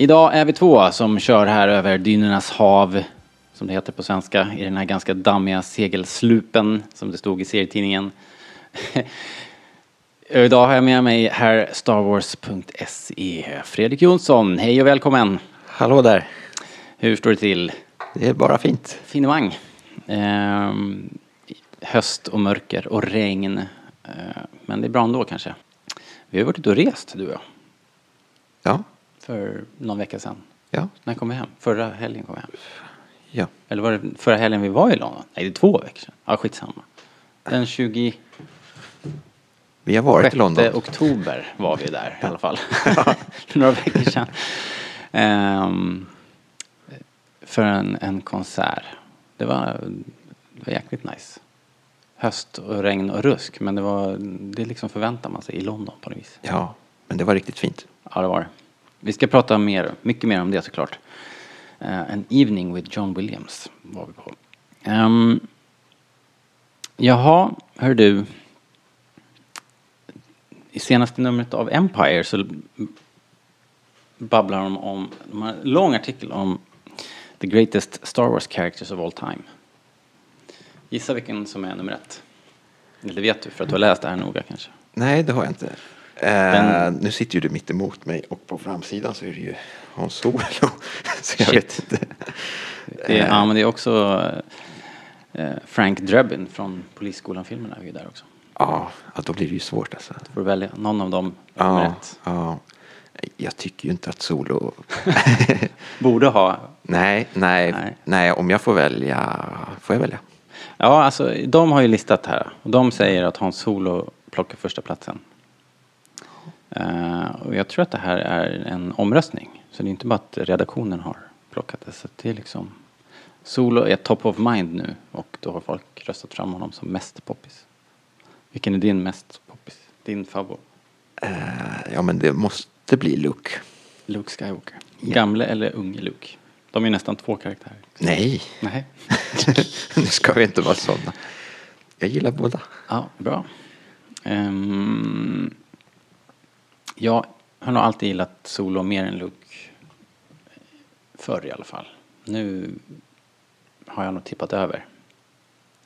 Idag är vi två som kör här över dynernas hav, som det heter på svenska, i den här ganska dammiga segelslupen som det stod i serietidningen. Idag har jag med mig här starwars.se. Fredrik Jonsson, hej och välkommen! Hallå där. Hur står det till? Det är bara fint. Finemang. Ehm, höst och mörker och regn. Ehm, men det är bra ändå kanske. Vi har varit ute och rest du och jag. Ja, För någon vecka sedan. ja, När kom vi hem? Förra helgen kom vi hem. ja. Eller var det förra helgen vi var i London? Nej, det är två veckor sedan. Ja, skitsamma. Den 26 Vi har varit i London. oktober var vi där i alla fall. För några veckor sedan. Ehm, för en, en konsert. Det var, det var jäkligt nice. Höst och regn och rusk. Men det var, det liksom förväntar man sig i London på något vis. Ja, men det var riktigt fint. Ja, det var det. Vi ska prata mer, mycket mer om det såklart. Uh, An Evening with John Williams var vi på. Um, jaha, hör du. I senaste numret av Empire så babblar de om, de har en lång artikel om The Greatest Star Wars Characters of All Time. Gissa vilken som är nummer ett? Eller vet du för att du har läst det här noga kanske? Nej, det har jag inte. Eh, Den- Nu sitter ju du mitt emot mig och på framsidan så är det ju Hans Solo. så jag Shit. vet inte. Det är, ja, men det är också eh, Frank Drebin från Polisskolan-filmerna är ju där också. Ja, då blir det ju svårt alltså. Du får välja någon av dem Ja, ja. Jag tycker ju inte att Solo... Borde ha. nej, nej, Nej. nej, om jag får välja, får jag välja? Ja, alltså de har ju listat här. Och de säger att Hans Solo plockar första platsen. Eh, och jag tror att det här är en omröstning. Så det är inte bara att redaktionen har plockat det. Så det är liksom... Solo är top of mind nu och då har folk röstat fram honom som mest poppis. Vilken är din mest poppis? Din favorit? Eh, ja, men det måste bli Luke. Luke Skywalker. Gamle eller unge Luke? De är nästan två karaktärer. Nej, Nej. nu ska vi inte vara sådana. Jag gillar båda. Ja, bra. Um, jag har nog alltid gillat Solo mer än Luke. Förr i alla fall. Nu har jag nog tippat över.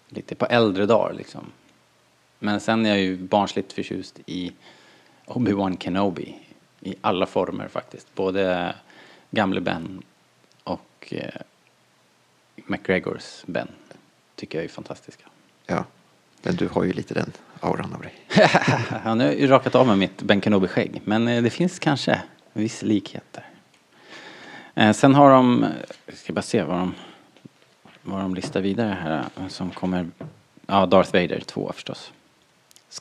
Lite på äldre dagar liksom. Men sen är jag ju barnsligt förtjust i Obi-Wan Kenobi. I alla former faktiskt. Både gamle Ben och eh, McGregors Ben. Tycker jag är fantastiska. Ja, men du har ju lite den auran av dig. Han har ju rakat av med mitt Ben Kenobi-skägg. Men eh, det finns kanske viss likhet där. Eh, Sen har de, jag ska bara se vad de, vad de listar vidare här. eh, Som kommer, ja Darth Vader 2 förstås.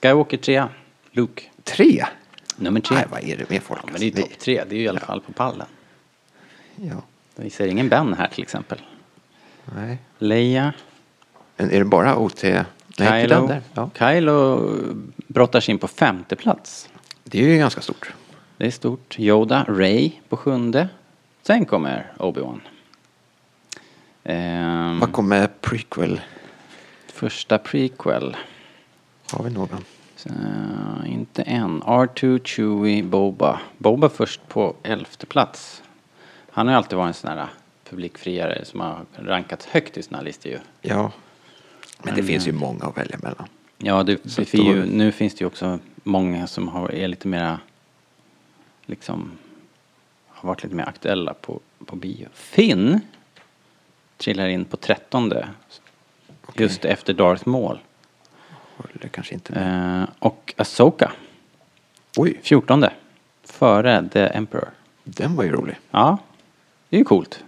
Skywalker 3, Luke Tre? nummer 3. Nej, vad är det med folk? Ja, men det är ju topp 3, det är ju i alla fall på pallen. Ja, Vi ser ingen Ben här till exempel. nej. Leia, Men är det bara OT? Nej, Kylo. där. Ja. Kylo brottar sig in på femte plats. Det är ju ganska stort. Det är stort. Yoda, Ray på sjunde. Sen kommer Obi-Wan. Ehm, Vad kommer prequel? första prequel. Har vi någon? Så, inte än. R2, Chewie, Boba. Boba först på elfte plats. Han har ju alltid varit en sån här publikfriare som har rankats högt i såna här listor ju. Ja. Men det Men, finns ju många att välja mellan. Ja, det, det finns ju, nu finns det ju också många som har, är lite mera, liksom, har varit lite mer aktuella på, på bio. Finn trillar in på trettonde, Okej. just efter Darth Maul. Håller kanske inte med. Eh, och Asoka, Oj, fjortonde, före The Emperor. den var ju rolig. Ja, det är ju coolt.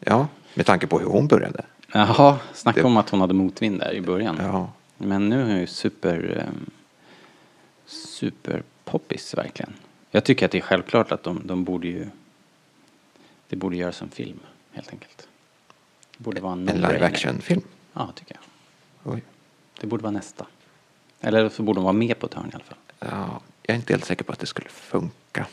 Ja, med tanke på hur hon började. Jaha, snacka Det- om att hon hade motvind där i början. Ja, Men nu är hon ju super, um, super poppis verkligen. Jag tycker att det är självklart att de, de borde ju Det borde göras en film, helt enkelt. Det borde vara en En live action-film. Ja, tycker jag. Oj. Det borde vara nästa. Eller så borde de vara med på ett hörn i alla fall. Ja, jag är inte helt säker på att det skulle funka.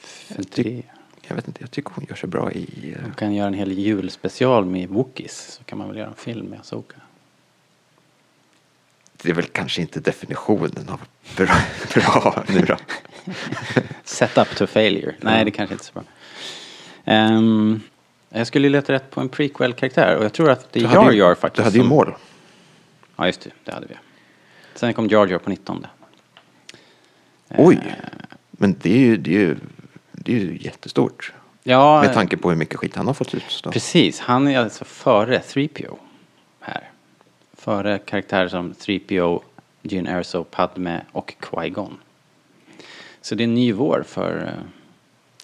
För det, Jag vet inte, jag tycker hon gör sig bra i... eh, de kan göra en hel julspecial med Wookiees. Så kan man väl göra en film med Asoka. Det är väl kanske inte definitionen av bra, bra nu då. Set up to failure. Nej, det kanske inte är så bra. Ehm, jag skulle leta rätt på en prequel-karaktär och jag tror att det är Jar Jar faktiskt. Du hade ju som- mål. Ja, just det. Det hade vi. Sen kom Jar Jar på 19. Oj! Men det är ju, det är ju, det är ju jättestort. Ja, Med tanke på hur mycket skit han har fått utstå. precis. Han är alltså före 3PO här. Före karaktärer som 3PO, Jyn Erso, Padme och Qui-Gon. Så det är en ny vår för... eh,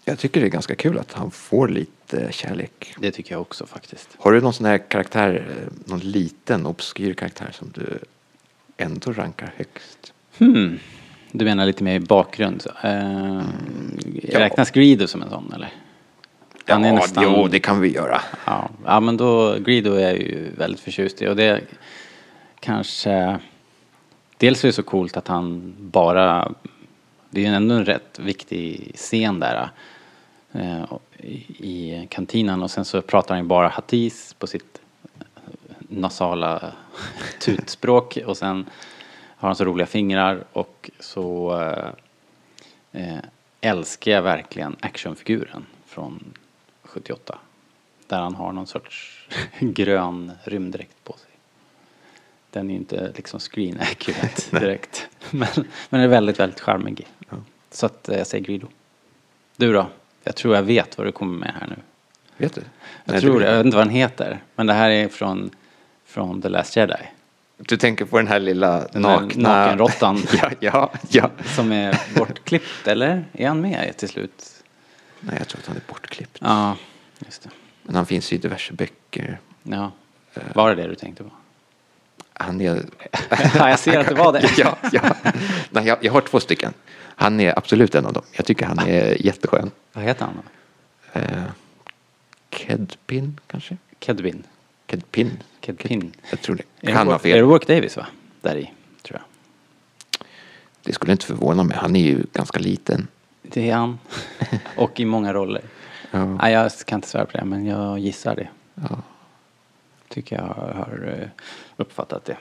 Jag tycker det är ganska kul att han får lite kärlek. Det tycker jag också faktiskt. Har du någon sån här karaktär, eh, någon liten obskyr karaktär som du ändå rankar högst? Hmm. Du menar lite mer i bakgrund? Eh, Ja. Räknas Greedo som en sån eller? Han är nästan- jo, det kan vi göra. Ja, ja men då, Greedo är jag ju väldigt förtjust i och det kanske... Dels är det så coolt att han bara... Det är ju ändå en rätt viktig scen där eh, i, i kantinen och sen så pratar han ju bara hatis på sitt nasala tutspråk och sen har han så roliga fingrar och så eh, eh, älskar jag verkligen actionfiguren från 78. Där han har någon sorts grön rymddräkt på sig. Den är ju inte liksom screen accurate direkt. men, men är väldigt, väldigt charmig. Så att eh, jag säger Greedo. Du då? Jag tror jag vet vad du kommer med här nu. Vet du? Jag Nej, tror det. Jag vet inte vad den heter. Men det här är från, från The Last Jedi. Du tänker på den här lilla Den nakna... nakenråttan. ja, ja, ja. Som är bortklippt, eller? Är han med till slut? Nej, jag tror att han är bortklippt. Ja, just det. Men han finns i diverse böcker. Ja. Var det det du tänkte på? Han är... Ja, jag ser att det var det. ja, ja. Nej, jag, jag har två stycken. Han är absolut en av dem. Jag tycker han är jätteskön. Vad heter han då? Eh, Kedpin kanske? Kedwin. Kedpin? Kedpin. Jag tror det. Kan ha Är det fel. Warwick Davis va? Där i, tror jag. Det skulle inte förvåna mig. Han är ju ganska liten. Det är han. Och i många roller. Ja. Nej, jag kan inte svära på det, men jag gissar det. Ja. Tycker jag har, har eh, uppfattat det.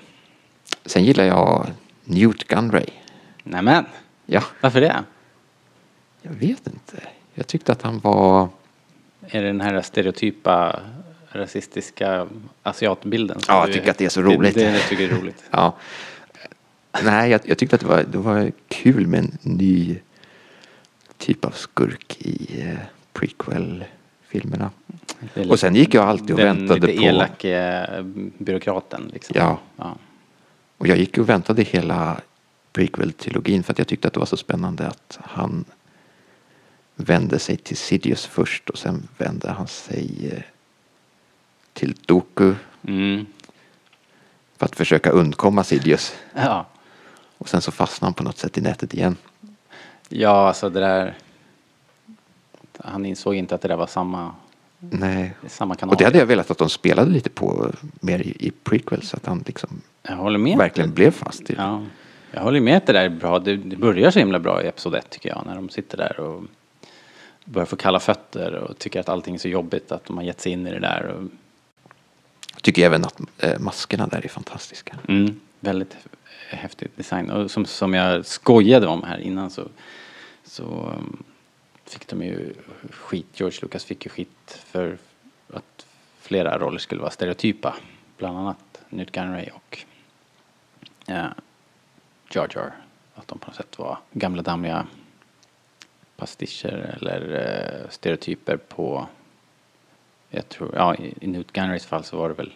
Sen gillar jag Newt Gunray. Nämen, Ja, varför det? jag vet inte. Jag tyckte att han var... Är det den här stereotypa rasistiska asiatbilden? Ja, jag du- tycker att det är så roligt. Det, det, det tycker är roligt. Ja. Nej, jag, jag tyckte att det var, det var kul med en ny typ av skurk i eh, prequel-filmerna. Och sen gick jag alltid och den väntade lite på... elake eh, byråkraten liksom. Ja. ja. Och jag gick och väntade hela prequel-trilogin för att jag tyckte att det var så spännande att han vände sig till Sidious först och sen vände han sig eh, till Doku Mm. för att försöka undkomma Sidious. Ja. Och sen så fastnade han på något sätt i nätet igen. ja, alltså det där. Han insåg inte att det där var samma, Nej. samma kanal. Och det hade jag velat att de spelade lite på mer i, i prequel så att han liksom Jag håller med. verkligen blev fast i det. Ja, jag håller med att det där är bra. Det, det börjar så himla bra i Episod 1 tycker jag. När de sitter där och börjar få kalla fötter och tycker att allting är så jobbigt att de har gett sig in i det där. Och, tycker även att eh, maskerna där är fantastiska. mm, väldigt häftig design. Och som, som jag skojade om här innan så, så um, fick de ju skit. George Lucas fick ju skit för att flera roller skulle vara stereotypa. Bland annat Newt Gunray och ja, Jar Jar. Att de på något sätt var gamla dammiga pastischer eller eh, stereotyper på jag tror, ja i Newt Gunrays fall så var det väl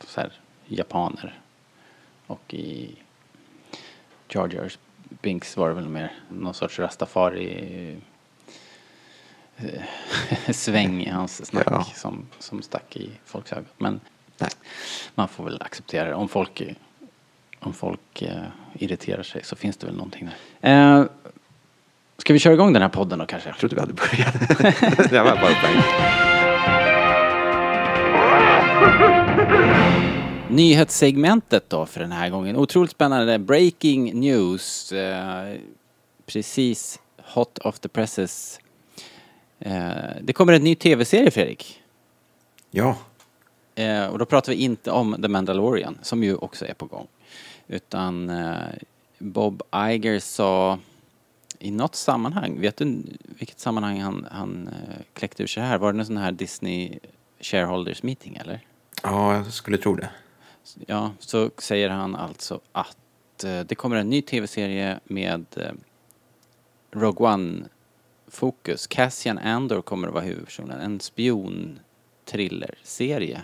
så här japaner och i Jars Binks var det väl mer någon sorts rastafari eh, sväng i hans snack Ja. som, som stack i folks ögon. Men Nej. man får väl acceptera det. Om folk, om folk eh, irriterar sig så finns det väl någonting där. Eh, Ska vi köra igång den här podden då kanske? Jag trodde vi hade börjat. det var bara. Nyhetssegmentet då för den här gången. Otroligt spännande. Breaking news. Eh, precis hot off the presses. Eh, det kommer en ny tv-serie Fredrik. Ja, Eh, och då pratar vi inte om The Mandalorian, som ju också är på gång. Utan eh, Bob Iger sa i något sammanhang, vet du vilket sammanhang han, han eh, kläckte ur sig här? Var det en sån här Disney shareholders meeting eller? Ja, jag skulle tro det. Ja, så säger han alltså att eh, det kommer en ny tv-serie med eh, Rogue One-fokus. Cassian Andor kommer att vara huvudpersonen. En spion-thriller-serie.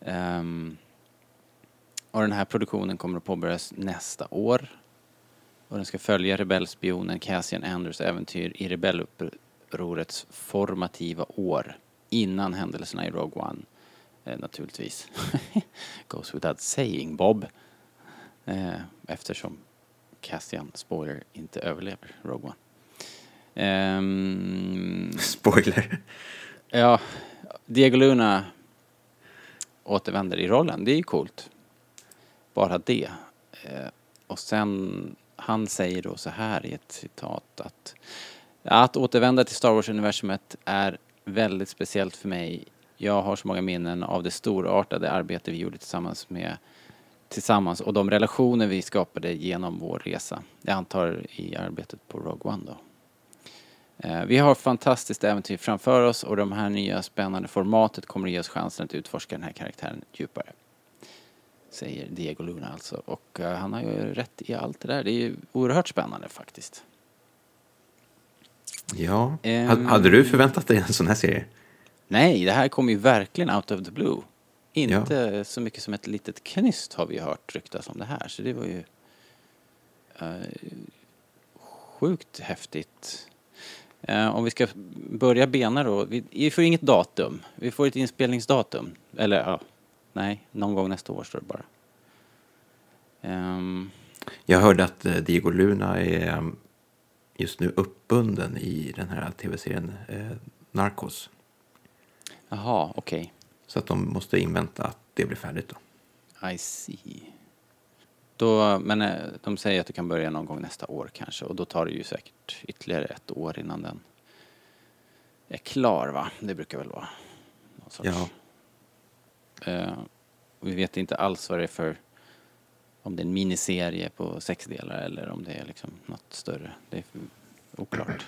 Um, och den här produktionen kommer att påbörjas nästa år. Och den ska följa rebellspionen Cassian Andors äventyr i rebellupprorets formativa år. Innan händelserna i Rogue One. Eh, naturligtvis. Goes without saying Bob. Eh, eftersom Cassian, spoiler, inte överlever Rogue One. Ehm, Spoiler. Ja, Diego Luna återvänder i rollen. Det är ju coolt. Bara det. Eh, och sen, han säger då så här i ett citat att att återvända till Star Wars-universumet är väldigt speciellt för mig. Jag har så många minnen av det storartade arbete vi gjorde tillsammans med tillsammans och de relationer vi skapade genom vår resa. Jag antar i arbetet på Rogue One då. Eh, Vi har fantastiskt äventyr framför oss och de här nya spännande formatet kommer att ge oss chansen att utforska den här karaktären djupare. Säger Diego Luna alltså. Och eh, han har ju rätt i allt det där. Det är ju oerhört spännande faktiskt. Ja. Hade- Hade du förväntat dig en sån här serie? Nej, det här kommer ju verkligen out of the blue. Inte så mycket som ett litet knyst har vi hört ryktas om det här. Så det var ju eh, sjukt häftigt. Eh, om vi ska börja bena då. Vi, vi får inget datum. Vi får ett inspelningsdatum. Eller ja, nej, någon gång nästa år står det bara. Ehm, Jag hörde att eh, Diego Luna är just nu uppbunden i den här tv-serien Narcos. Jaha, okej. Så att de måste invänta att det blir färdigt då. I see. Då, men eh, de säger att det kan börja någon gång nästa år kanske och då tar det ju säkert ytterligare ett år innan den är klar va? Det brukar väl vara någon sorts. Ja. Eh, vi vet inte alls vad det är för om det är en miniserie på sex delar eller om det är liksom något större. Det är oklart.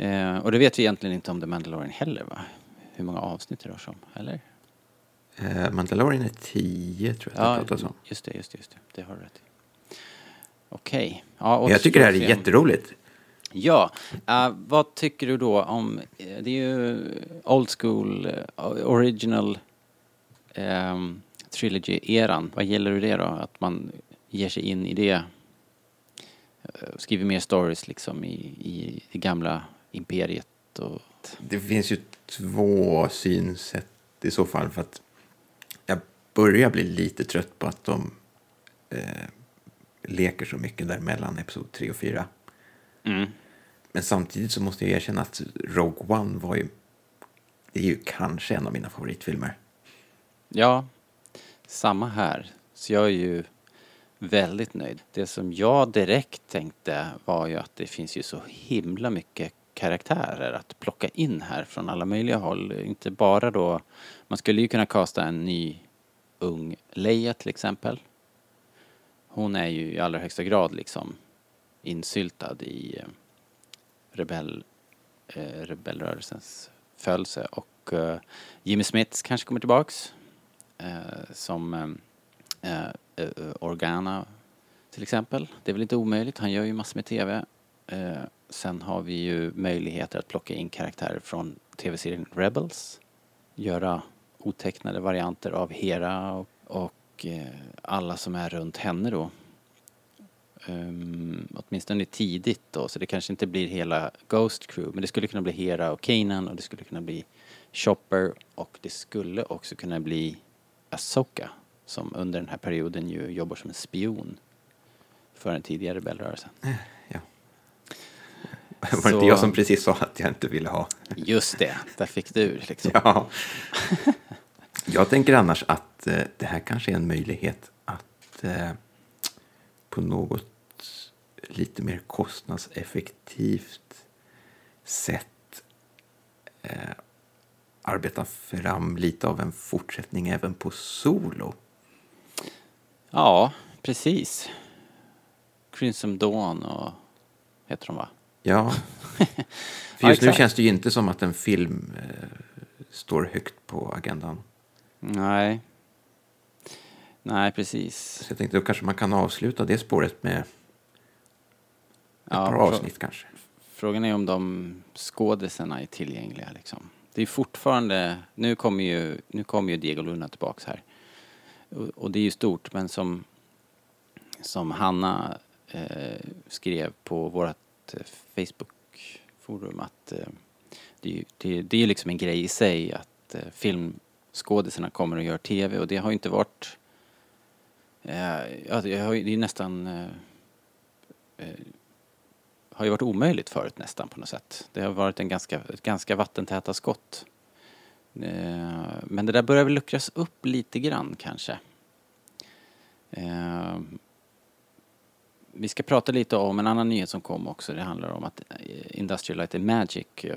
Eh, och det vet vi egentligen inte om The Mandalorian heller va? Hur många avsnitt det rör sig om, eller? Eh, Mandalorian är 10 tror jag att det pratas om. just det, just det, just det. Det har du rätt i. Okej. Ja, Men jag tycker det här är jätteroligt. Ja, eh, vad tycker du då om, eh, det är ju old school, eh, original um, trilogy-eran. Vad gäller det då? Att man ger sig in i det, eh, skriver mer stories liksom i, i det gamla imperiet och... Det finns ju två synsätt i så fall. För att jag börjar bli lite trött på att de eh, leker så mycket däremellan episod 3 och 4. Mm. Men samtidigt så måste jag erkänna att Rogue One var ju... Det är ju kanske en av mina favoritfilmer. Ja, samma här. Så jag är ju väldigt nöjd. Det som jag direkt tänkte var ju att det finns ju så himla mycket karaktärer att plocka in här från alla möjliga håll. Inte bara då, man skulle ju kunna kasta en ny ung Leia till exempel. Hon är ju i allra högsta grad liksom insyltad i eh, rebell, eh, rebellrörelsens födelse och eh, Jimmy Smith kanske kommer tillbaks eh, som eh, eh, eh, Organa till exempel. Det är väl inte omöjligt, han gör ju massor med TV. Eh, Sen har vi ju möjligheter att plocka in karaktärer från TV-serien Rebels. Göra otecknade varianter av Hera och, och eh, alla som är runt henne då. Um, åtminstone tidigt då, så det kanske inte blir hela Ghost Crew, men det skulle kunna bli Hera och Kanan och det skulle kunna bli Chopper och det skulle också kunna bli Asoka som under den här perioden ju jobbar som en spion för den tidigare rebellrörelsen. Eh. Var det Så- inte jag som precis sa att jag inte ville ha? Just det, där fick du liksom. Ja. Jag tänker annars att eh, det här kanske är en möjlighet att eh, på något lite mer kostnadseffektivt sätt eh, arbeta fram lite av en fortsättning även på solo. Ja, precis. Crimson Dawn och heter de va? Ja, för Ja, just nu exakt. känns det ju inte som att en film eh, står högt på agendan. Nej. Nej, precis. Så jag tänkte då kanske man kan avsluta det spåret med ett Ja, par avsnitt kanske. Frågan är om de skådisarna är tillgängliga liksom. Det är fortfarande, nu kommer ju, nu kommer ju Diego Luna tillbaks här. Och, och det är ju stort, men som, som Hanna eh, skrev på vårt eh, Facebook-forum att eh, det, är ju- det, det är ju liksom en grej i sig att eh, filmskådisarna kommer och gör TV och det har ju inte varit eh, alltså, ja, det, har ju, är ju nästan har ju varit omöjligt förut nästan på något sätt. Det har varit en ganska, ett ganska vattentäta skott. Men det där börjar väl luckras upp lite grann kanske. Vi ska prata lite om en annan nyhet som kom också. Det handlar om att eh, Industrial Light and Magic eh,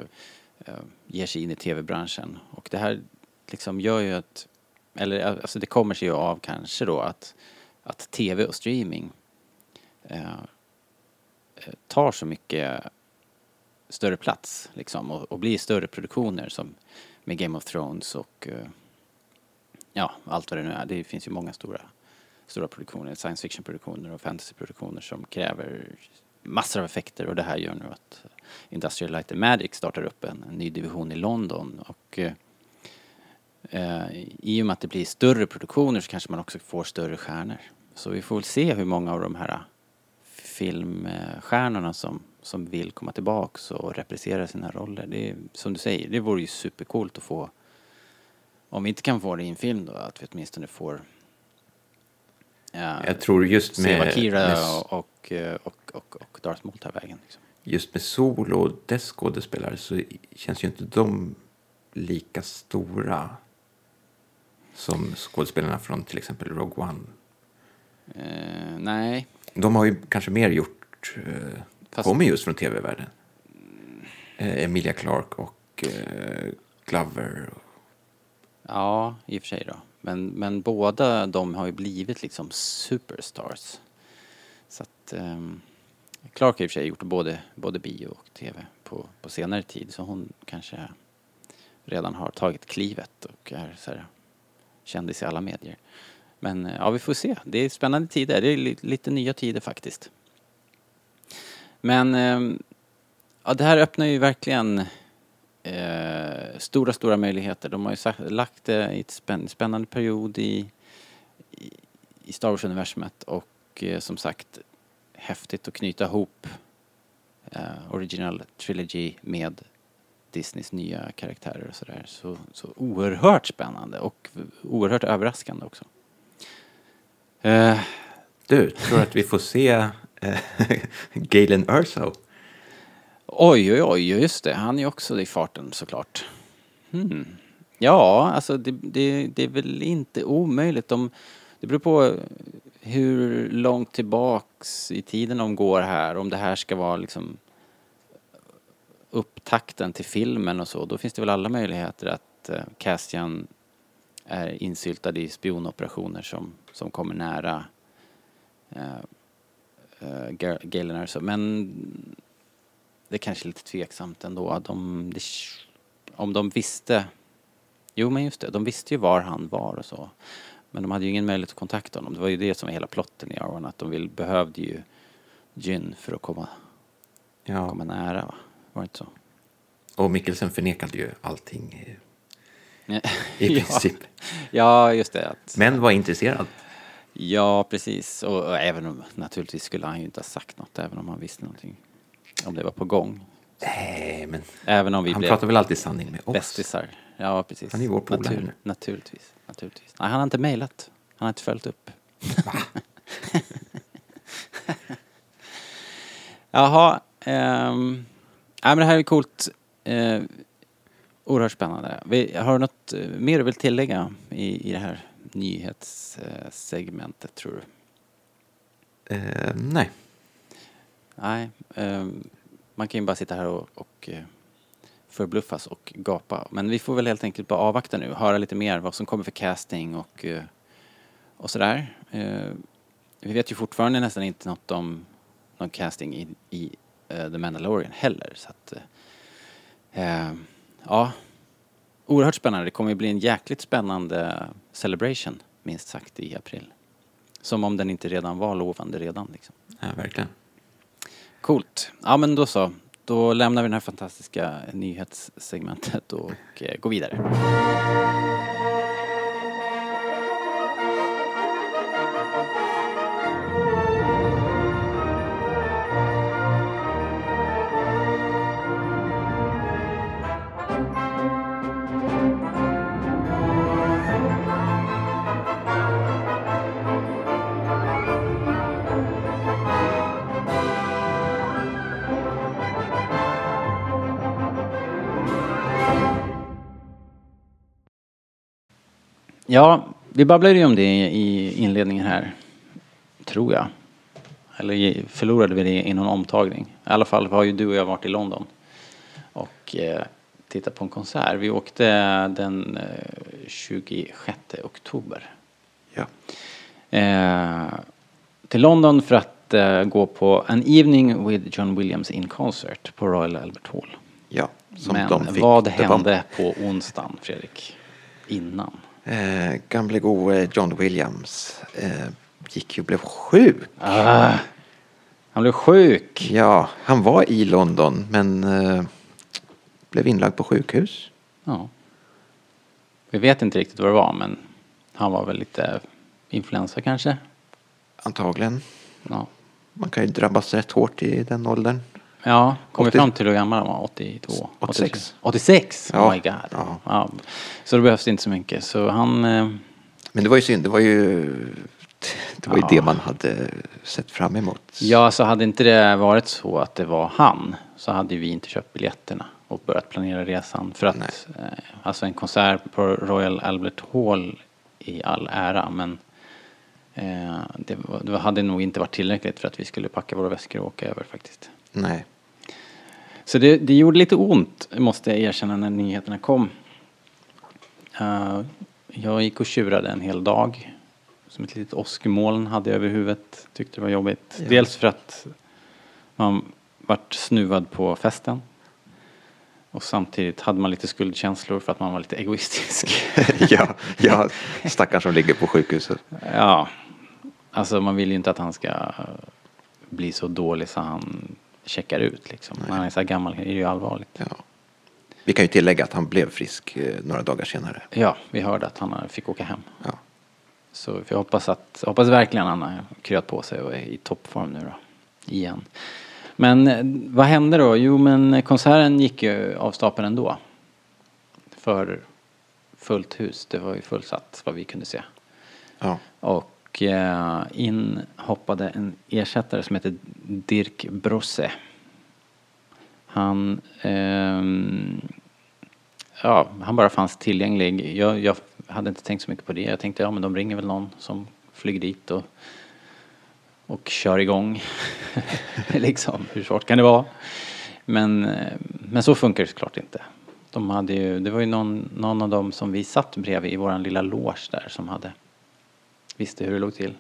eh, ger sig in i tv-branschen. Och det här liksom gör ju att, eller alltså det kommer sig ju av kanske då att, att tv och streaming eh, tar så mycket större plats liksom och, och blir större produktioner som med Game of Thrones och eh, ja, allt vad det nu är. Det finns ju många stora, stora produktioner, science fiction-produktioner och fantasy-produktioner som kräver massor av effekter och det här gör nu att Industrial Light and Magic startar upp en, en ny division i London och eh, i och med att det blir större produktioner så kanske man också får större stjärnor. Så vi får väl se hur många av de här eh, filmstjärnorna som, som vill komma tillbaks och reprisera sina roller. Det är, som du säger, det vore ju supercoolt att få, om vi inte kan få det i en film då, att vi åtminstone får ja, Jag tror just med, Kira med, och, och, och, och, och Darth Maul tar vägen. Liksom. just med Solo och dess skådespelare så känns ju inte de lika stora som skådespelarna från till exempel Rogue One. Eh, nej, De har ju kanske mer gjort, eh, Fast- kommer just från tv-världen. Eh, Emilia Clarke och eh, Glover. ja i och för sig då. Men, men båda de har ju blivit liksom superstars. Så att um, Clark har i och för sig gjort både, både bio och tv på, på senare tid så hon kanske redan har tagit klivet och är så här kändis i alla medier. Men eh, ja, vi får se. Det är spännande tider. Det är li, lite nya tider faktiskt. Men ehm, ja, det här öppnar ju verkligen eh, stora, stora möjligheter. De har ju sagt, lagt det i ett spänn, spännande period i, i, i Star Wars-universumet och eh, som sagt häftigt att knyta ihop eh, Original Trilogy med Disneys nya karaktärer och sådär. Så, så oerhört spännande och oerhört överraskande också. Eh, Du, tror att vi får se eh, Galen Erso? Oj, oj, oj, just det. Han är också i farten såklart. Hmm. Ja, alltså det, det, det är väl inte omöjligt. De, det beror på hur långt tillbaks i tiden de går här. Om det här ska vara liksom upptakten till filmen och så. Då finns det väl alla möjligheter att uh, Castian är insyltad i spionoperationer som, som kommer nära uh, uh, Galen Men det är kanske är lite tveksamt ändå. De, det, om de visste... Jo, men just det. De visste ju var han var och så. Men de hade ju ingen möjlighet att kontakta honom. Det var ju det som var hela plotten i Arwan. Att de vill, behövde ju Jyn för att komma, Ja, komma nära, va? Var det inte så? och Mikkelsen förnekade ju allting i, i ja. princip. ja, just det. Att, Men var intresserad. Ja, precis. Och, och även om, naturligtvis skulle han ju inte ha sagt något, även om han visste någonting. Om det var på gång. Nej, men Även om vi han blev pratar väl alltid sanning med oss. bästisar. Ja, precis. Han är vår polare nu. Naturligtvis, naturligtvis. Nej, han har inte mejlat. Han har inte följt upp. Jaha, ehm, men det här är coolt. Eh, oerhört spännande. Vi, har du något eh, mer du vill tillägga i, i det här nyhetssegmentet tror du? Eh, nej. Nej, um, man kan ju bara sitta här och, och eh, förbluffas och gapa. Men vi får väl helt enkelt bara avvakta nu, höra lite mer vad som kommer för casting och, eh, och sådär. Eh, vi vet ju fortfarande nästan inte något om någon casting i, i uh, The Mandalorian heller. Så att, uh, ja, oerhört spännande. Det kommer ju bli en jäkligt spännande celebration, minst sagt, i april. Som om den inte redan var lovande redan. Liksom. Ja, verkligen. Coolt. Ja, men då så. Då lämnar vi det här fantastiska nyhetssegmentet och eh, går vidare. Ja, vi babblade ju om det i inledningen här, tror jag. Eller förlorade vi det i någon omtagning? I alla fall har ju du och jag varit i London och eh, tittat på en konsert. Vi åkte den eh, 26 oktober. Ja. Eh, till London för att eh, gå på An Evening with John Williams in Concert på Royal Albert Hall. Ja, som Men de fick. vad hände på onsdagen, Fredrik? Innan? Eh, gamle gode John Williams eh, gick ju och blev sjuk. Ah, han blev sjuk. Ja, han var i London men eh, blev inlagd på sjukhus. Ja. Vi vet inte riktigt vad det var, men han var väl lite influensa kanske? Antagligen. Ja. Man kan ju drabbas rätt hårt i den åldern. Ja, kom vi 80 fram till hur gammal han var? 82? 86. 86? Ja. Oh my god. Ja. Ja. Så det behövs inte så mycket. Så han... eh, Men det var ju synd, det var ju det, var ju Ja. det man hade sett fram emot. Ja, så hade inte det varit så att det var han så hade vi inte köpt biljetterna och börjat planera resan. För att eh, alltså en konsert på Royal Albert Hall i all ära men eh, det hade nog inte varit tillräckligt för att vi skulle packa våra väskor och åka över faktiskt. Nej. Så det, det gjorde lite ont, måste jag erkänna, när nyheterna kom. Eh, jag gick och tjurade en hel dag. Som ett litet åskmoln hade jag över huvudet. Tyckte det var jobbigt. Ja. Dels för att man vart snuvad på festen. Och samtidigt hade man lite skuldkänslor för att man var lite egoistisk. ja, ja, stackaren som ligger på sjukhuset. ja, alltså man vill ju inte att han ska bli så dålig så han checkar ut liksom. När han är så här gammal är det ju allvarligt. Ja. Vi kan ju tillägga att han blev frisk eh, några dagar senare. Ja, vi hörde att han fick åka hem. Ja. Så vi hoppas, att, hoppas verkligen han har kryat på sig och är i toppform nu då. Igen. Men eh, vad hände då? Jo men konserten gick ju av stapeln ändå. För fullt hus, det var ju fullsatt vad vi kunde se. Ja. Och och eh, in hoppade en ersättare som heter Dirk Brosse. Han, ehm, ja, han bara fanns tillgänglig. Jag, jag hade inte tänkt så mycket på det. Jag tänkte, ja men de ringer väl någon som flyger dit och, och kör igång. liksom, hur svårt kan det vara? Men, eh, men så funkar det såklart inte. De hade ju, det var ju någon, någon av dem som vi satt bredvid i våran lilla loge där som hade visste hur det låg till.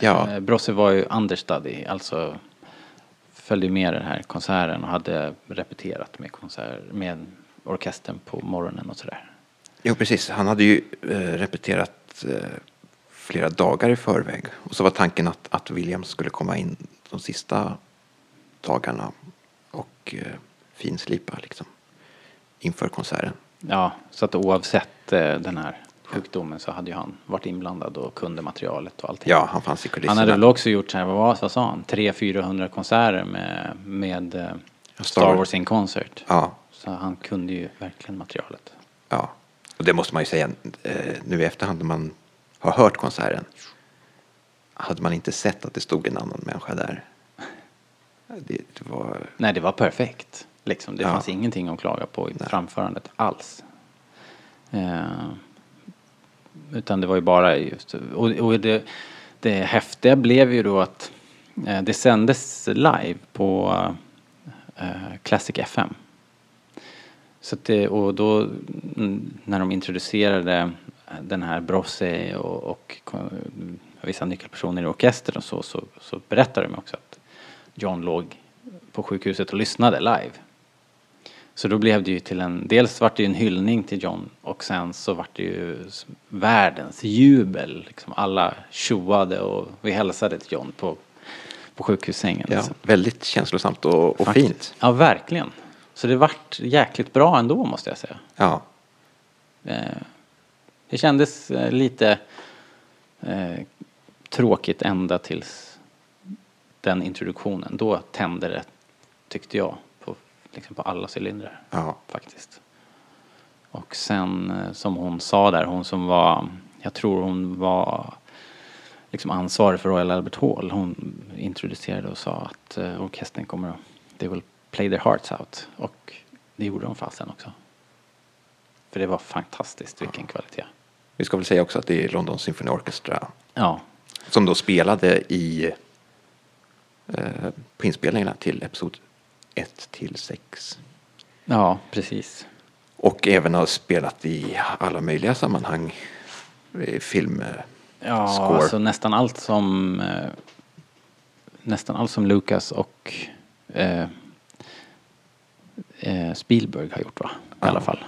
Ja. Eh, Brosse var ju understudy, alltså följde med den här konserten och hade repeterat med, konsert, med orkestern på morgonen och sådär. Jo, precis. Han hade ju eh, repeterat eh, flera dagar i förväg. Och så var tanken att, att Williams skulle komma in de sista dagarna och eh, finslipa liksom inför konserten. Ja, så att oavsett den här sjukdomen så hade ju han varit inblandad och kunde materialet och allting. Ja, han fanns i han kulisserna. hade väl också gjort så här, vad, var, vad sa han, 300-400 konserter med, med eh, Star Wars. In concert. Ja, Så han kunde ju verkligen materialet. ja. Och det måste man ju säga eh, nu i efterhand när man har hört konserten. Hade man inte sett att det stod en annan människa där. Det, det var... Nej, det var perfekt. Liksom, det Ja. fanns ingenting att klaga på i framförandet alls. Eh, utan det var ju bara just, och, och det, det häftiga blev ju då att eh, det sändes live på eh, Classic FM. Så att det, och då mm, när de introducerade den här Brosse och, och eh, vissa nyckelpersoner i orkestern och så, så, så berättade de också att John låg på sjukhuset och lyssnade live. Så då blev det ju till en, dels vart det ju en hyllning till John och sen så vart det ju världens jubel. Liksom alla tjoade och vi hälsade till John på, på sjukhussängen. Ja, Så väldigt känslosamt och, och fint. Ja, verkligen. Så det vart jäkligt bra ändå måste jag säga. Ja, Eh, det kändes eh, lite eh, tråkigt ända tills den introduktionen. Då tände det, tyckte jag, liksom på alla cylindrar ja, faktiskt. Och sen eh, som hon sa där, hon som var, jag tror hon var liksom ansvarig för Royal Albert Hall. Hon introducerade och sa att eh, orkestern kommer att, they will play their hearts out. Och det gjorde de fasen också. För det var fantastiskt, vilken kvalitet. vi ska väl säga också att det är London Symphony Orchestra Ja, som då spelade i eh, på inspelningarna till Episod 1 till 6. ja precis. Och även har spelat i alla möjliga sammanhang. Eh, Film. eh, Ja, Score. alltså nästan allt som eh, nästan allt som Lucas och eh, Spielberg har gjort va? I Ja. alla fall.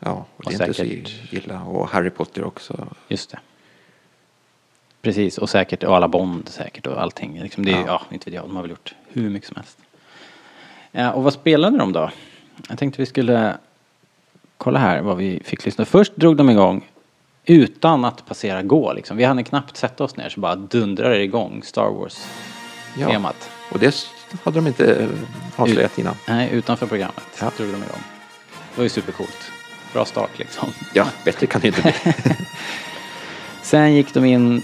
Ja, och det Och är inte säkert- så illa. Och Harry Potter också. Just det. Precis, och säkert, och alla Bond säkert och allting. Liksom det är, Ja. ja. inte vet jag, de har väl gjort hur mycket som helst. Ja, och vad spelade de då? Jag tänkte vi skulle kolla här vad vi fick lyssna. Först drog de igång utan att passera gå liksom. Vi hade knappt sätta oss ner så bara dundrade det igång Star Wars-temat. Och det hade de inte eh, avslöjat innan. Nej, utanför programmet Ja. drog de igång. Det var ju supercoolt. Bra start liksom. Ja, bättre kan det inte bli. Sen gick de in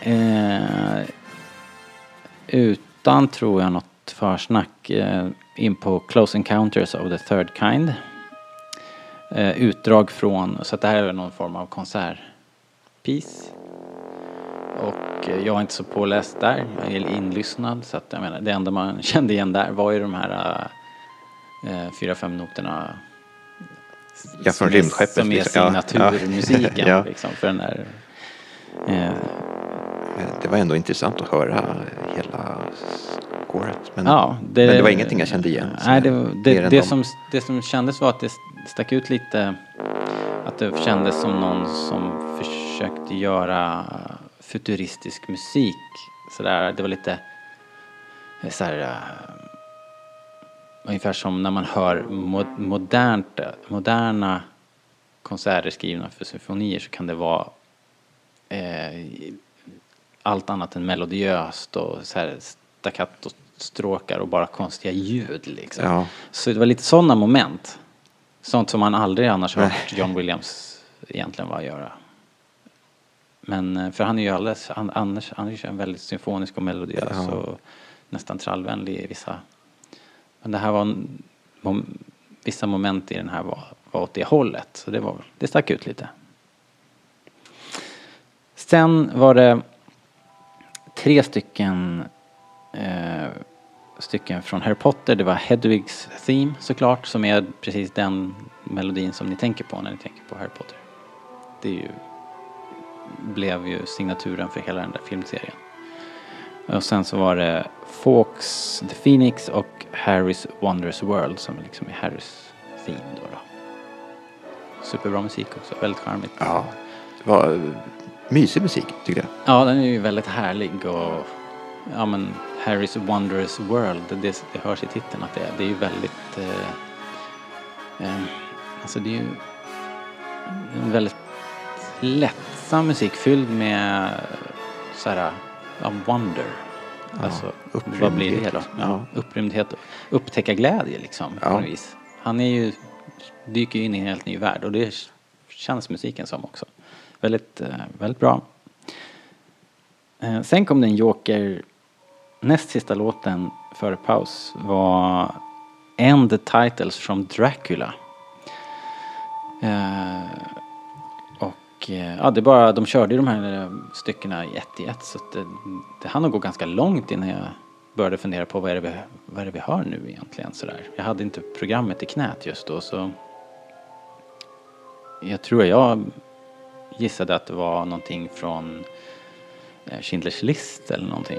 eh, utan, tror jag, något försnack eh, in på Close Encounters of the Third Kind. Eh, utdrag från, så att det här är någon form av konsertpiece. Och eh, jag är inte så påläst där, jag är inlyssnad så att jag menar det enda man kände igen där var ju de här fyra, fem noterna Ja, från som är- rymdskeppet, Som är liksom. Ja, signaturmusiken ja. liksom för den där eh, Det var ändå intressant att höra hela scoret. Men, Ja, men det var ingenting jag kände igen. Nej, det, det, det, de- som, det som kändes var att det stack ut lite. Att det kändes som någon som försökte göra futuristisk musik. Sådär, det var lite eh, så här, eh, ungefär som när man hör mo, modernt, moderna konserter skrivna för symfonier så kan det vara eh, allt annat än melodiöst och så här staccato-stråkar och bara konstiga ljud liksom. Ja. Så det var lite sådana moment. Sånt som man aldrig annars har Nej. hört John Williams egentligen var göra. Men eh, för han är ju alldeles, han, annars, han är en väldigt symfonisk och melodiös Ja. och nästan trallvänlig i vissa. Men det här var, en- mom, vissa moment i den här var, var åt det hållet. Så det, var, det stack ut lite. Sen var det tre stycken eh, stycken från Harry Potter. Det var Hedwigs Theme såklart, som är precis den melodin som ni tänker på när ni tänker på Harry Potter. Det ju, blev ju signaturen för hela den där filmserien. Och sen så var det Fawkes The Phoenix och Harrys Wondrous World som liksom är Harrys theme då. då. Superbra musik också, väldigt charmigt. Ja, det var eh, mysig musik tyckte jag. Ja, den är ju väldigt härlig och ja men Harrys Wondrous World, det, det hörs i titeln att det är, det är ju väldigt eh, eh, alltså det är ju en väldigt lättsam musik fylld med så här, ja, wonder. Ja, alltså, vad blir det då? upprymdhet. Ja, Ja. upprymdhet och upptäcka glädje liksom på Ja. något vis. Han är ju, dyker ju in i en helt ny värld och det känns musiken som också. Väldigt, eh, väldigt bra. Eh, sen kom det en joker, näst sista låten före paus var End the Titles from Dracula. Eh, och eh, ja, det är bara, de körde ju de här eh, styckena i ett i ett så att det, det hann nog gå ganska långt innan jag började fundera på vad är det vi, vad är det vi hör nu egentligen sådär. Jag hade inte programmet i knät just då så jag tror jag gissade att det var någonting från eh, Schindler's list eller någonting.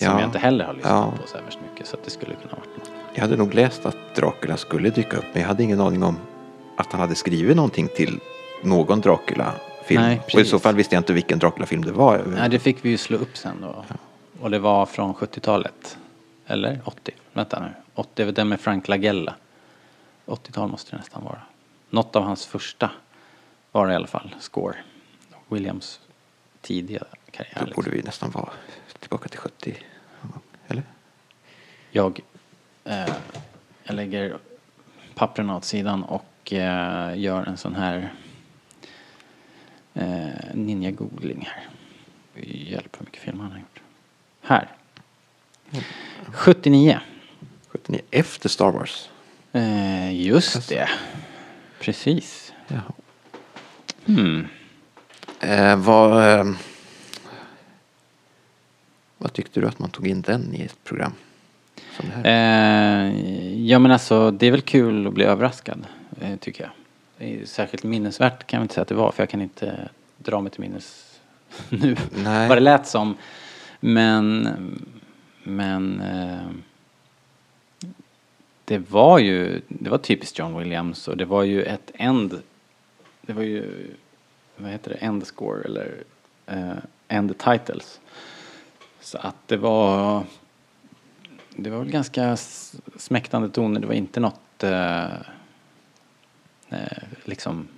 Som Ja. jag inte heller har lyssnat Ja. på så värst mycket så att det skulle kunna varit något. Jag hade nog läst att Dracula skulle dyka upp men jag hade ingen aning om att han hade skrivit någonting till någon Dracula-film. Nej, och i så fall visste jag inte vilken Dracula-film det var. Nej, det fick vi ju slå upp sen då. Och det var från 70-talet. Eller 80. Vänta nu. 80 är väl den med Frank Lagella. 80-tal måste det nästan vara. Något av hans första var det i alla fall. Score. Williams tidiga karriär. Då Liksom. borde vi nästan vara tillbaka till 70. Eller? Jag, eh, jag lägger papperna åt sidan och eh, gör en sån här eh, ninja-googling här. Hjälp hur mycket film han har gjort. Här. 79. 79, efter Star Wars. Eh, just det. Precis. Jaha. Hmm. Eh, vad, eh, vad tyckte du att man tog in den i ett program? Som det här? Eh, ja men alltså det är väl kul att bli överraskad. Eh, tycker jag. Särskilt minnesvärt kan jag inte säga att det var för jag kan inte dra mig till minnes nu Nej. vad det lät som. Men, men eh, det var ju, det var typiskt John Williams och det var ju ett end, det var ju, vad heter det, end score eller eh, end titles. Så att det var, det var väl ganska smäktande toner, det var inte något eh, eh, liksom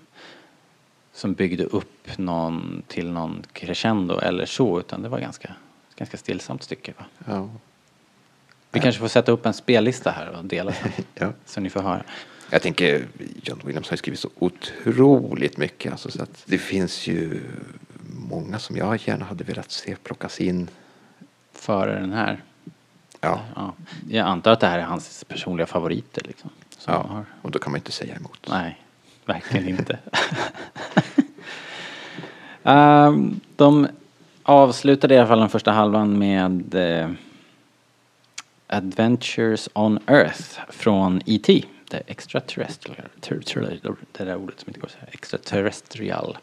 som byggde upp någon till någon crescendo eller så utan det var ganska, ganska stillsamt stycke va? Ja. Vi kanske får sätta upp en spellista här och dela sen, ja. så ni får höra. Jag tänker, John Williams har skrivit så otroligt mycket. Alltså, så att det finns ju många som jag gärna hade velat se plockas in. Före den här. Ja, Ja. Jag antar att det här är hans personliga favoriter liksom. Som ja. och då kan man inte säga emot. nej, verkligen inte. Ehm, de avslutade i alla fall den första halvan med eh, Adventures on Earth från E.T. The Extraterrestrial. ter- ter- Det där ordet som inte går att säga. Extraterrestrial.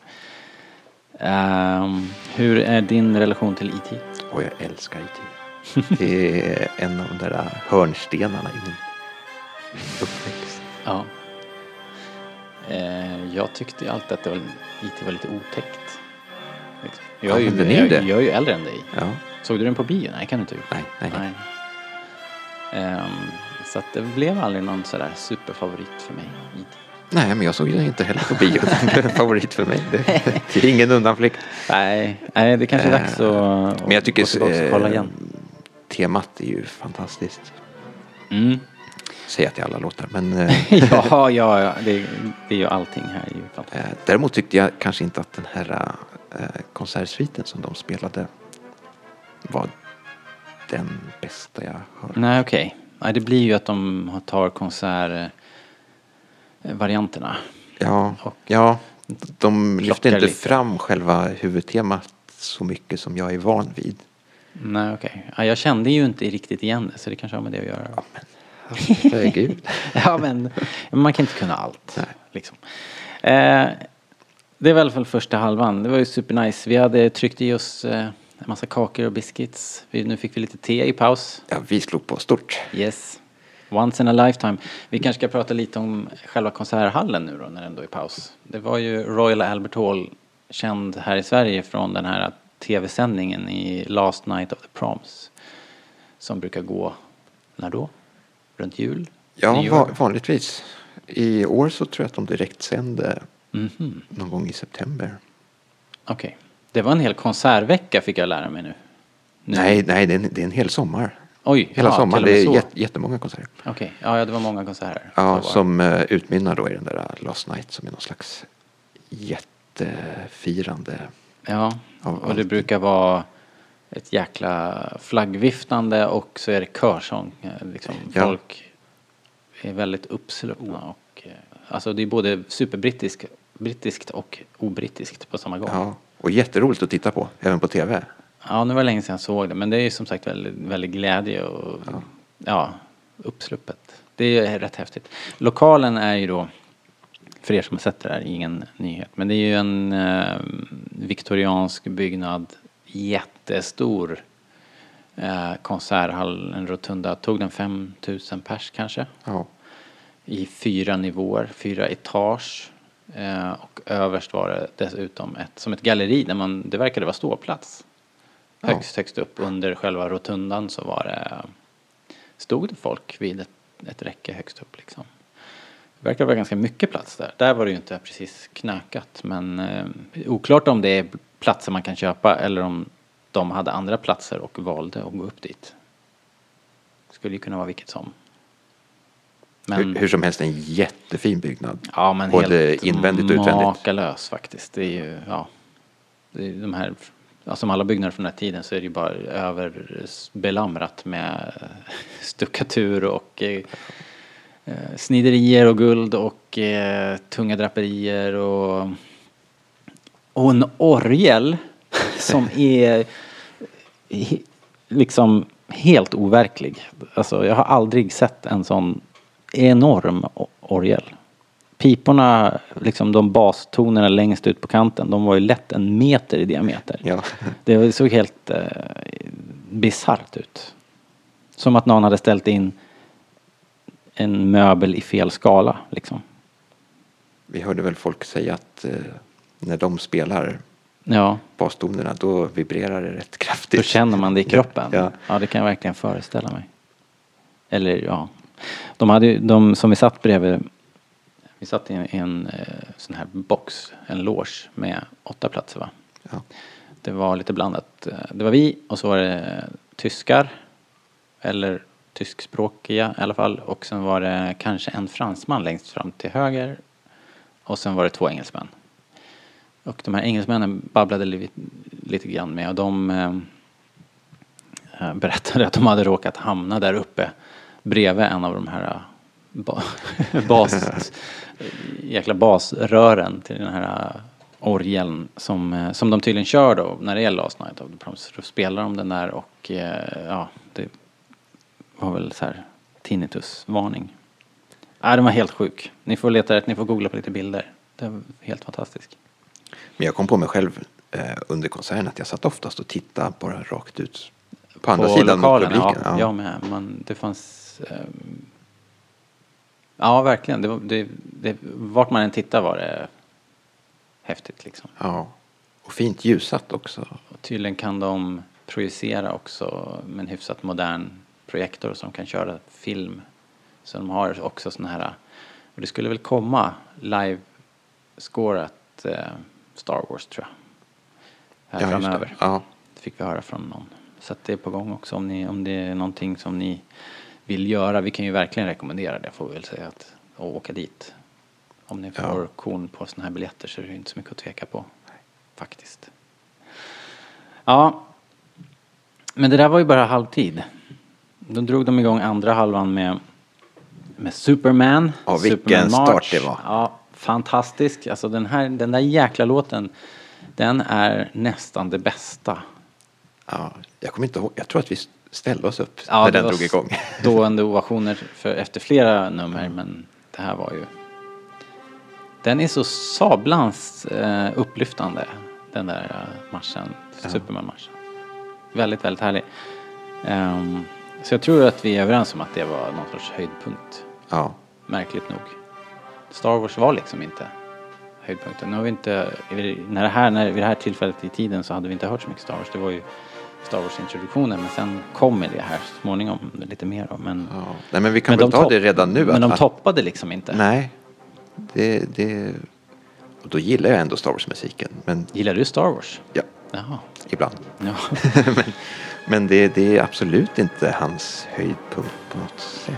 Ehm, hur är din relation till E.T.? Och jag älskar IT. Det är en av de där hörnstenarna i min uppväxt. Ja. Eh, jag tyckte alltid att det var, IT var lite otäckt. Jag, är Ja, ju, ju jag, det. jag är ju äldre än dig. Ja, Såg du den på bio? Nej, kan du inte ha nej, nej. nej. Ehm, så att det blev aldrig någon sådär superfavorit för mig. IT. Nej, men jag såg den inte heller på bio. Den blev en favorit för mig. Det, det är ingen undanflykt. Nej, nej, det kanske är dags att Men jag tycker kolla eh, igen. temat är ju fantastiskt. Mm. Säger jag till alla låtar. Men eh, ja, ja, ja det, det är ju allting här. är ju fantastiskt. däremot tyckte jag kanske inte att den här eh, konsertsviten som de spelade var den bästa jag hört. Nej, okej. Nej, det blir ju att de tar konsertvarianterna. Ja, Och- ja, de lyfte Plockar inte lite. fram själva huvudtemat så mycket som jag är van vid. Nej, okej. Ja, jag kände ju inte riktigt igen det, så det kanske har med det att göra. Ja, men herregud. ja, men man kan inte kunna allt. Nej. Liksom. Eh, det var i alla fall första halvan. Det var ju supernice. Vi hade tryckt i oss eh, en massa kakor och biscuits. Vi, nu fick vi lite te i paus. Ja, vi slog på stort. Yes. Once in a lifetime. Vi kanske ska prata lite om själva konserthallen nu då, när den då är paus. Det var ju Royal Albert Hall, känd här i Sverige från den här tv-sändningen i Last Night of the Proms. Som brukar gå, när då? Runt jul? Ja, va- vanligtvis. I år så tror jag att de direkt sände Mhm. någon gång i september. Okej. Det var en hel konsertvecka fick jag lära mig nu. nu. Nej, nej det, är en, det är en hel sommar. Oj, Hela ja, sommaren. Det är jät, jättemånga konserter. Okej, ja, ja det var många konserter. Ja, Det som uh, utmynnar då i den där uh, Last Night som är någon slags jättefirande. Ja, och det allt. brukar vara ett jäkla flaggviftande och så är det körsång. Eh, Liksom, Ja. Folk är väldigt uppsluppna och eh, alltså det är både superbrittiskt brittiskt och obrittiskt på samma gång. Ja, och jätteroligt att titta på, även på tv. Ja, nu var det länge sedan jag såg det, men det är ju som sagt väldigt, väldigt glädje och ja. uppsluppet. Det är rätt häftigt. Lokalen är ju då, för er som har sett det där, ingen nyhet, men det är ju en eh, viktoriansk byggnad, jättestor eh, konserthall, en rotunda, tog den 5000 pers kanske? Ja, i fyra nivåer, fyra etage. Eh, och överst var det dessutom ett, som ett galleri där man, det verkade vara ståplats. Högst, högst upp under själva rotundan så var det, stod det folk vid ett, ett räcke högst upp liksom. Det verkar vara ganska mycket plats där. Där var det ju inte precis knökat men eh, oklart om det är platser man kan köpa eller om de hade andra platser och valde att gå upp dit. Skulle ju kunna vara vilket som. Men- hur, hur som helst en jättefin byggnad. Ja, men Både helt invändigt och utvändigt. makalös faktiskt. Det är ju, ja. Det är de här, som alla byggnader från den här tiden så är det ju bara överbelamrat med eh, stuckatur och eh, eh, sniderier och guld och eh, tunga draperier och, och en orgel som är liksom helt overklig. Alltså jag har aldrig sett en sån enorm orgel. Piporna, liksom de bastonerna längst ut på kanten, de var ju lätt en meter i diameter. Ja. Det såg helt eh, bisarrt ut. Som att någon hade ställt in en möbel i fel skala liksom. Vi hörde väl folk säga att eh, när de spelar Ja, bastonerna då vibrerar det rätt kraftigt. då känner man det i kroppen. Ja. Ja, det kan jag verkligen föreställa mig. Eller ja, de hade de som vi satt bredvid, vi satt i en, en eh, sån här box, en loge med åtta platser va? Ja. Det var lite blandat. Eh, Det var vi och så var det tyskar. Eller tyskspråkiga i alla fall. Och sen var det kanske en fransman längst fram till höger. Och sen var det två engelsmän. Och de här engelsmännen babblade li- lite grann med och de eh, eh, berättade att de hade råkat hamna där uppe bredvid en av de här ba bas, jäkla basrören till den här eh, orgeln som, eh, som de tydligen kör då när det är Last Night of the Proms. Då spelar de den där och eh, ja, det var väl så här tinnitusvarning. Nej, den var helt sjuk. Ni får leta rätt, ni får googla på lite bilder. Det var helt fantastisk. Men jag kom på mig själv eh, under konserten att jag satt oftast och tittade bara rakt ut på andra sidan mot lokalen, publiken. Ja, jag med. Man, det fanns... ehm, ja, verkligen. Det var, det, det, vart man än tittar var det häftigt liksom. ja. Och fint ljussatt också. Och tydligen kan de projicera också med en hyfsat modern projektor som kan köra film. Så de har också såna här, och det skulle väl komma live-scorat eh, Star Wars tror jag. Här Ja, just det. framöver. Ja. Det fick vi höra från någon. Så att det är på gång också om, ni, om det är någonting som ni vill göra. Vi kan ju verkligen rekommendera det får vi väl säga att, att åka dit. Om ni Ja. får korn på sådana här biljetter så är det inte så mycket att tveka på. Faktiskt. Ja. Men det där var ju bara halvtid. Då drog de igång andra halvan med, med Superman. Ja, vilken Superman start March. det var. Ja, fantastisk. Alltså den här, den där jäkla låten, den är nästan det bästa. Ja, jag kommer inte ihåg. Jag tror att vi ställde oss upp Ja, när det den var drog igång. Stående ovationer för, efter flera nummer, men det här var ju... Den är så sablans eh, upplyftande, den där eh, marschen, Superman-marschen. Väldigt, väldigt härlig. Ehm, så jag tror att vi är överens om att det var någon sorts höjdpunkt, Ja, märkligt nog. Star Wars var liksom inte höjdpunkten. Nu har vi inte, när det här, när, vid det här tillfället i tiden så hade vi inte hört så mycket Star Wars. Det var ju Star Wars-introduktionen, men sen kommer det här så småningom lite mer då. Men, ja. Nej, men vi kan men väl ta det redan nu. Men att, de toppade liksom inte. Nej, det, det... Och då gillar jag ändå Star Wars-musiken. Men Gillar du Star Wars? ja, Jaha. ibland. Ja. men men det, det är absolut inte hans höjdpunkt på något sätt.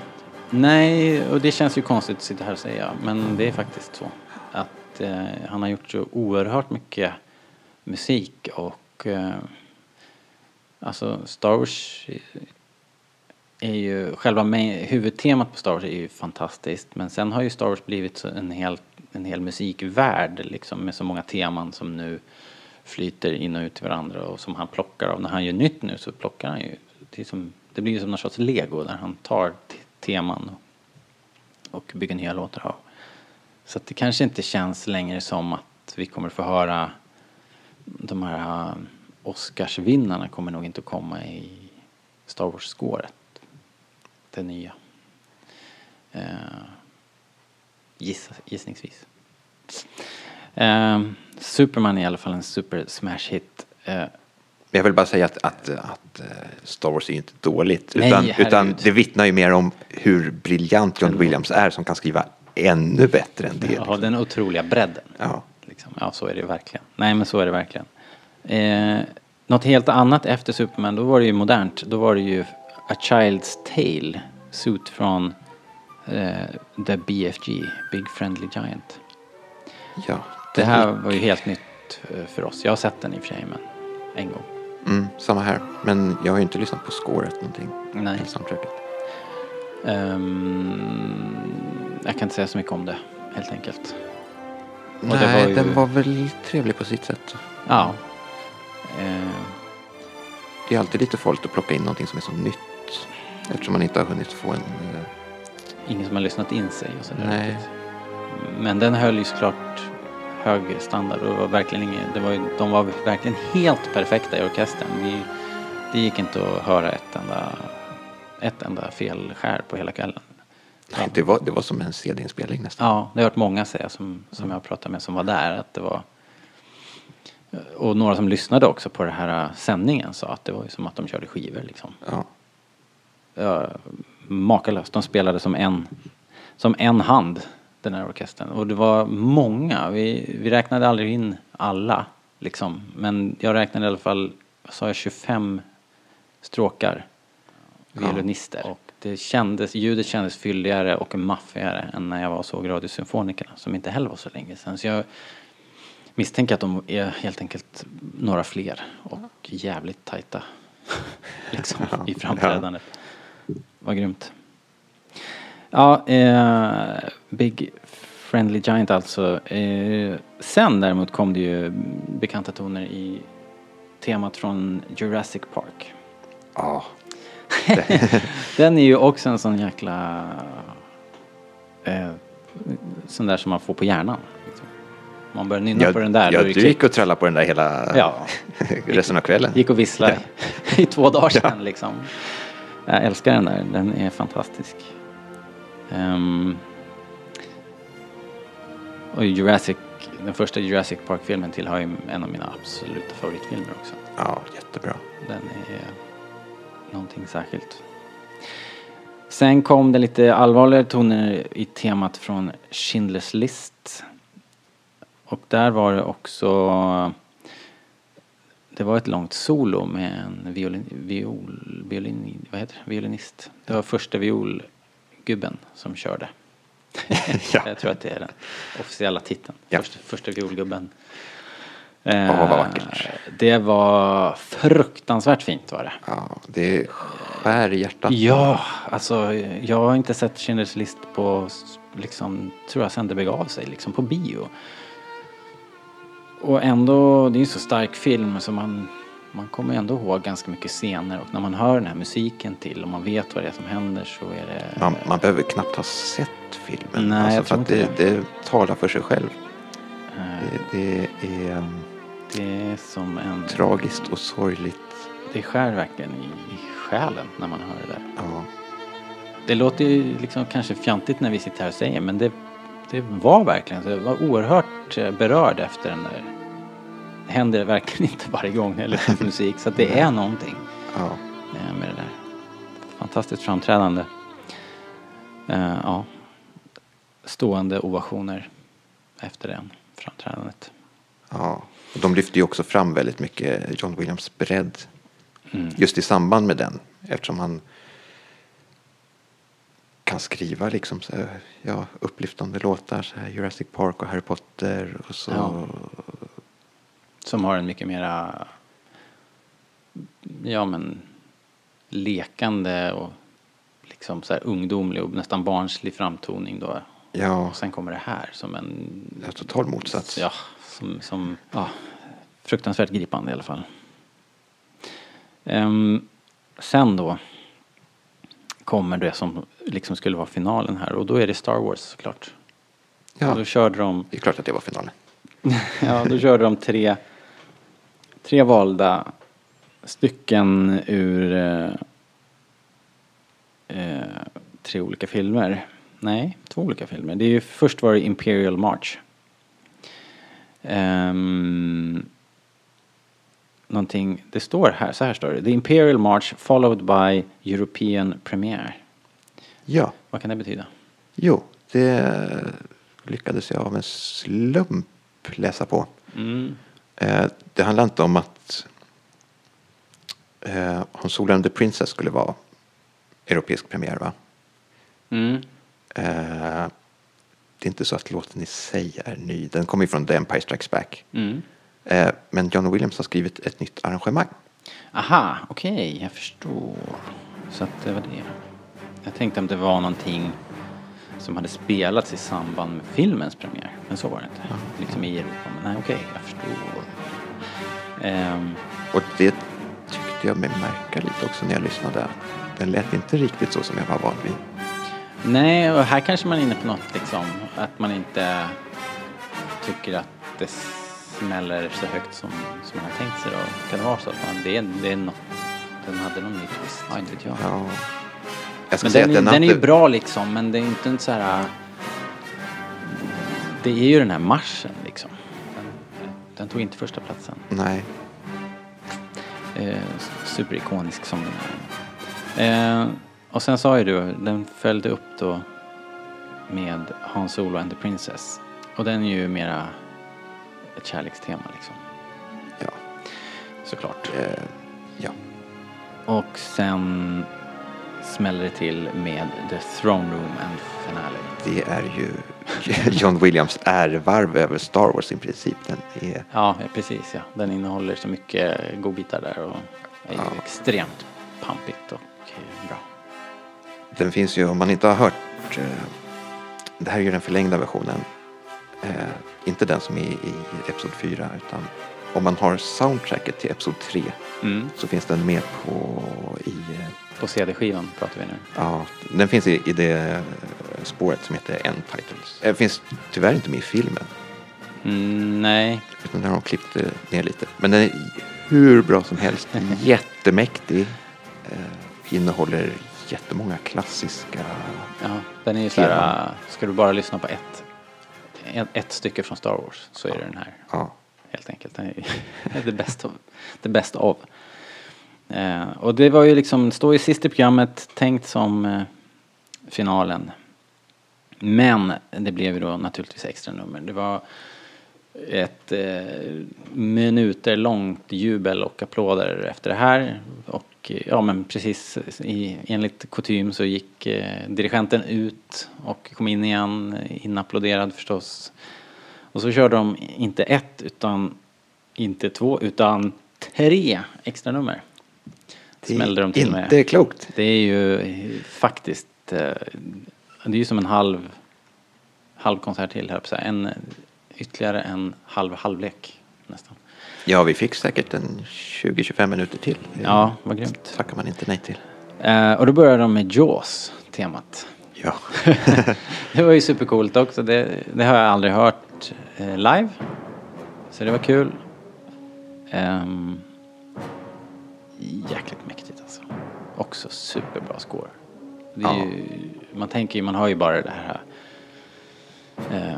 Nej, och det känns ju konstigt att sitta här och säga, men det är faktiskt så. Att eh, han har gjort så oerhört mycket musik och eh, Alltså Star Wars är ju, själva main, huvudtemat på Star Wars är ju fantastiskt. Men sen har ju Star Wars blivit en hel, en hel musikvärld liksom med så många teman som nu flyter in och ut i varandra och som han plockar av. När han gör nytt nu så plockar han ju, det, som, det blir ju som någon sorts lego där han tar teman och, och bygger nya låtar av. Så att det kanske inte känns längre som att vi kommer få höra de här äh, Oscarsvinnarna kommer nog inte att komma i Star Wars-skåret. Det nya. Uh, giss, gissningsvis. Uh, Superman är i alla fall en super smash hit. Uh, Jag vill bara säga att, att, att eh, Star Wars är ju inte dåligt. Nej, utan, utan det vittnar ju mer om hur briljant John Williams är som kan skriva ännu bättre än det. ja, liksom. den otroliga bredden. Ja. Liksom. Ja, så är det verkligen. Nej, men så är det verkligen. Eh, något helt annat efter Superman, då var det ju modernt. Då var det ju A Child's Tale, suit från eh, The BFG, Big Friendly Giant. Ja, Det här var ju helt nytt eh, för oss. Jag har sett den i och för sig, men en gång. Mm, samma här. Men jag har ju inte lyssnat på scoret någonting. Nej. Ehm, jag kan inte säga så mycket om det, helt enkelt. Och Nej, var ju- den var väl trevlig på sitt sätt. Ja. Eh, Det är alltid lite farligt att plocka in någonting som är så nytt. Eftersom man inte har hunnit få en... eh, ingen som har lyssnat in sig och sådär. Nej. Men den höll ju såklart hög standard och var verkligen ingen, det var, ju- de var verkligen helt perfekta i orkestern. Vi, det gick inte att höra ett enda, ett enda felskär på hela kvällen. Nej, det, var, det var som en CD-inspelning nästan. Ja, det har jag hört många säga som, som jag har pratat med som var där att det var och några som lyssnade också på den här äh, sändningen sa att det var som att de körde skivor liksom. Ja. Ja, makalöst. De spelade som en, som en hand, den här orkestern. Och det var många. Vi, vi räknade aldrig in alla, liksom. Men jag räknade i alla fall, sa jag, 25 stråkar violinister. Och det kändes, ljudet kändes fylligare och maffigare än när jag var och såg Radiosymfonikerna, som inte heller var så länge sedan. Så jag misstänker att de är helt enkelt några fler och jävligt tajta liksom, i framträdandet. Vad grymt. Ja, eh, Big Friendly Giant alltså. Eh, sen däremot kom det ju bekanta toner i temat från Jurassic Park. ja. Den är ju också en sån jäkla... Eh, sån där som man får på hjärnan. Liksom. Man börjar nynna Ja, på den där. ja, du gick och trallade på den där hela Ja. resten av kvällen. Gick och visslade i två dagar sedan liksom. Jag älskar den där, den är fantastisk. Ehm, och Jurassic, den första Jurassic Park-filmen tillhör ju en av mina absoluta favoritfilmer också. Ja, jättebra. Den är någonting särskilt. Sen kom det lite allvarligare toner i temat från Schindler's list. Och där var det också... Det var ett långt solo med en violin, viol, violin, vad heter det? violinist. Det var första violgubben som körde. Ja. Jag tror att det är den officiella titeln. Ja. Första, första violgubben. Ja, vad Eh, vackert. Det var fruktansvärt fint var det. Ja, det skär i hjärtat. Ja, alltså jag har inte sett Schindler's list på, liksom, tror jag sen det begav sig, liksom på bio. Och ändå, det är en så stark film så man, man kommer ändå ihåg ganska mycket scener och när man hör den här musiken till och man vet vad det är som händer så är det... Man, man behöver knappt ha sett filmen. Nej, alltså, jag för tror att inte det, det talar för sig själv. eh, Det, det är um, det är som en... tragiskt och sorgligt. Det skär verkligen i, i själen när man hör det där. Ja, Det låter ju liksom kanske fjantigt när vi sitter här och säger men det, det var verkligen så. Jag var oerhört eh, berörd efter den där. Det händer verkligen inte varje gång när jag lyssnar på musik så det är någonting ja. eh, med det där. Fantastiskt framträdande. Eh, ja. Stående ovationer efter den framträdandet. ja. Och de lyfter ju också fram väldigt mycket John Williams bredd. Mm. Just i samband med den. Eftersom han kan skriva liksom så ja, upplyftande låtar. Så här, Jurassic Park och Harry Potter. Och så, Ja. Som har en mycket mera ja men, lekande och liksom så här ungdomlig och nästan barnslig framtoning då. Ja, Och sen kommer det här som en, ja, total motsats. ja, som, som ja, fruktansvärt gripande i alla fall. Ehm, sen då kommer det som liksom skulle vara finalen här och då är det Star Wars såklart. Ja, Och då körde de det är klart att det var finalen. Ja, då körde de tre, tre valda stycken ur eh, eh, tre olika filmer. Nej, två olika filmer. Det är ju, först var det Imperial March. Um, någonting, det står här, så här står det. The Imperial March followed by European Premiere. Ja, Vad kan det betyda? jo, det lyckades jag av en slump läsa på. Mm. Eh, det handlar inte om att eh, Han Solo and the Princess skulle vara europeisk premiär va? Mm. Eh, det är inte så att låten i sig är ny. Den kommer ju från The Empire Strikes Back. Mm. Eh, men John Williams har skrivit ett nytt arrangemang. Aha, okej, jag förstår. Så att det var det. Jag tänkte om det var någonting som hade spelats i samband med filmens premiär. Men så var det inte. Liksom i Europa. Men nej, okej, jag förstår. Ehm, Och det tyckte jag mig märka lite också när jag lyssnade. Den lät inte riktigt så som jag var van vid. nej, och här kanske man är inne på något liksom. Att man inte tycker att det smäller så högt som, som man har tänkt sig. Då. Kan det vara så att man, det, är, det är något, den hade någon ny twist? Ja, inte vet jag. Ja. Jag ska Men säga den, att är- den, den är ju bra liksom, men det är inte en så här... Det är ju den här marschen liksom. Den, den tog inte första platsen. Nej, Eh, superikonisk som den är. Eh, och sen sa ju du, den följde upp då med Hans Solo and the Princess. Och den är ju mera ett kärlekstema liksom. ja. Såklart. Eh, ja. Och sen smäller det till med The Throne Room and Finale. Det är ju John Williams ärvarv över Star Wars i princip. Den är, Ja, precis ja. Den innehåller så mycket godbitar där och är Ja. extremt pampigt och eh, bra. den finns ju, om man inte har hört, eh, det här är ju den förlängda versionen. Eh, inte den som är i Episod 4 utan om man har soundtracket till Episod 3 Mm. så finns den med på i, På CD-skivan pratar vi nu. ja, den finns i, i det eh, spåret som heter End Titles. Den finns tyvärr inte med i filmen. Mm, nej, Utan den har de klippt eh, ner lite. Men den är hur bra som helst. Jättemäktig. Eh, innehåller jättemånga klassiska... ja, den är ju så här, Teman. äh, ska du bara lyssna på ett, ett, ett stycke från Star Wars så är det den här. Ja, Helt enkelt. Den är det bästa av. Det. Eh, och det var ju liksom, står ju sist i programmet, tänkt som eh, finalen. Men det blev ju då naturligtvis extra nummer. Det var ett eh, minuter långt jubel och applåder efter det här. Och eh, ja men precis i, enligt kutym så gick eh, dirigenten ut och kom in igen, inapplåderad förstås. Och så körde de inte ett utan inte två utan tre extra nummer det Smällde de till med. inte klokt. Det är ju faktiskt, eh, det är ju som en halv, halv konsert till här en Ytterligare en halv halvlek nästan. Ja, vi fick säkert en 20-25 minuter till. Ja, vad grymt. tackar man inte nej till. Eh, och då börjar de med Jaws, temat. Ja. det var ju supercoolt också. Det, det har jag aldrig hört eh, live. Så det var kul. Ehm, jäkligt. Också superbra score. Det Ja. ju, man tänker ju, man har ju bara det här eh,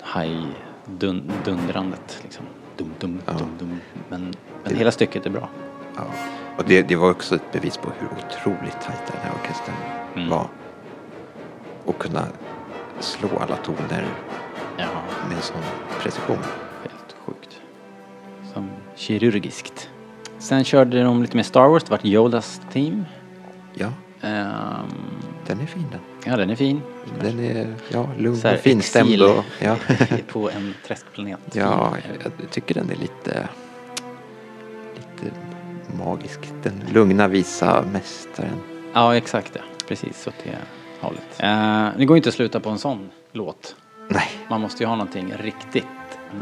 haj-dundrandet liksom. Dum, dum, Ja. dum, dum. Men, men hela stycket är bra. ja. Och det, det var också ett bevis på hur otroligt tajt den här orkestern Mm. var. Och kunna slå alla toner Ja, med sån precision. helt sjukt. Som kirurgiskt. Sen körde de lite mer Star Wars, det var Yodas team. Ja, Ehm, den är fin den. ja, den är fin. Den är ja, lugn och finstämd. Och, ja. på en träskplanet. ja, jag tycker den är lite, lite magisk. Den lugna visa mästaren. Ja, exakt det. Precis åt det hållet. Eh, det går inte att sluta på en sån låt. Nej, Man måste ju ha någonting riktigt,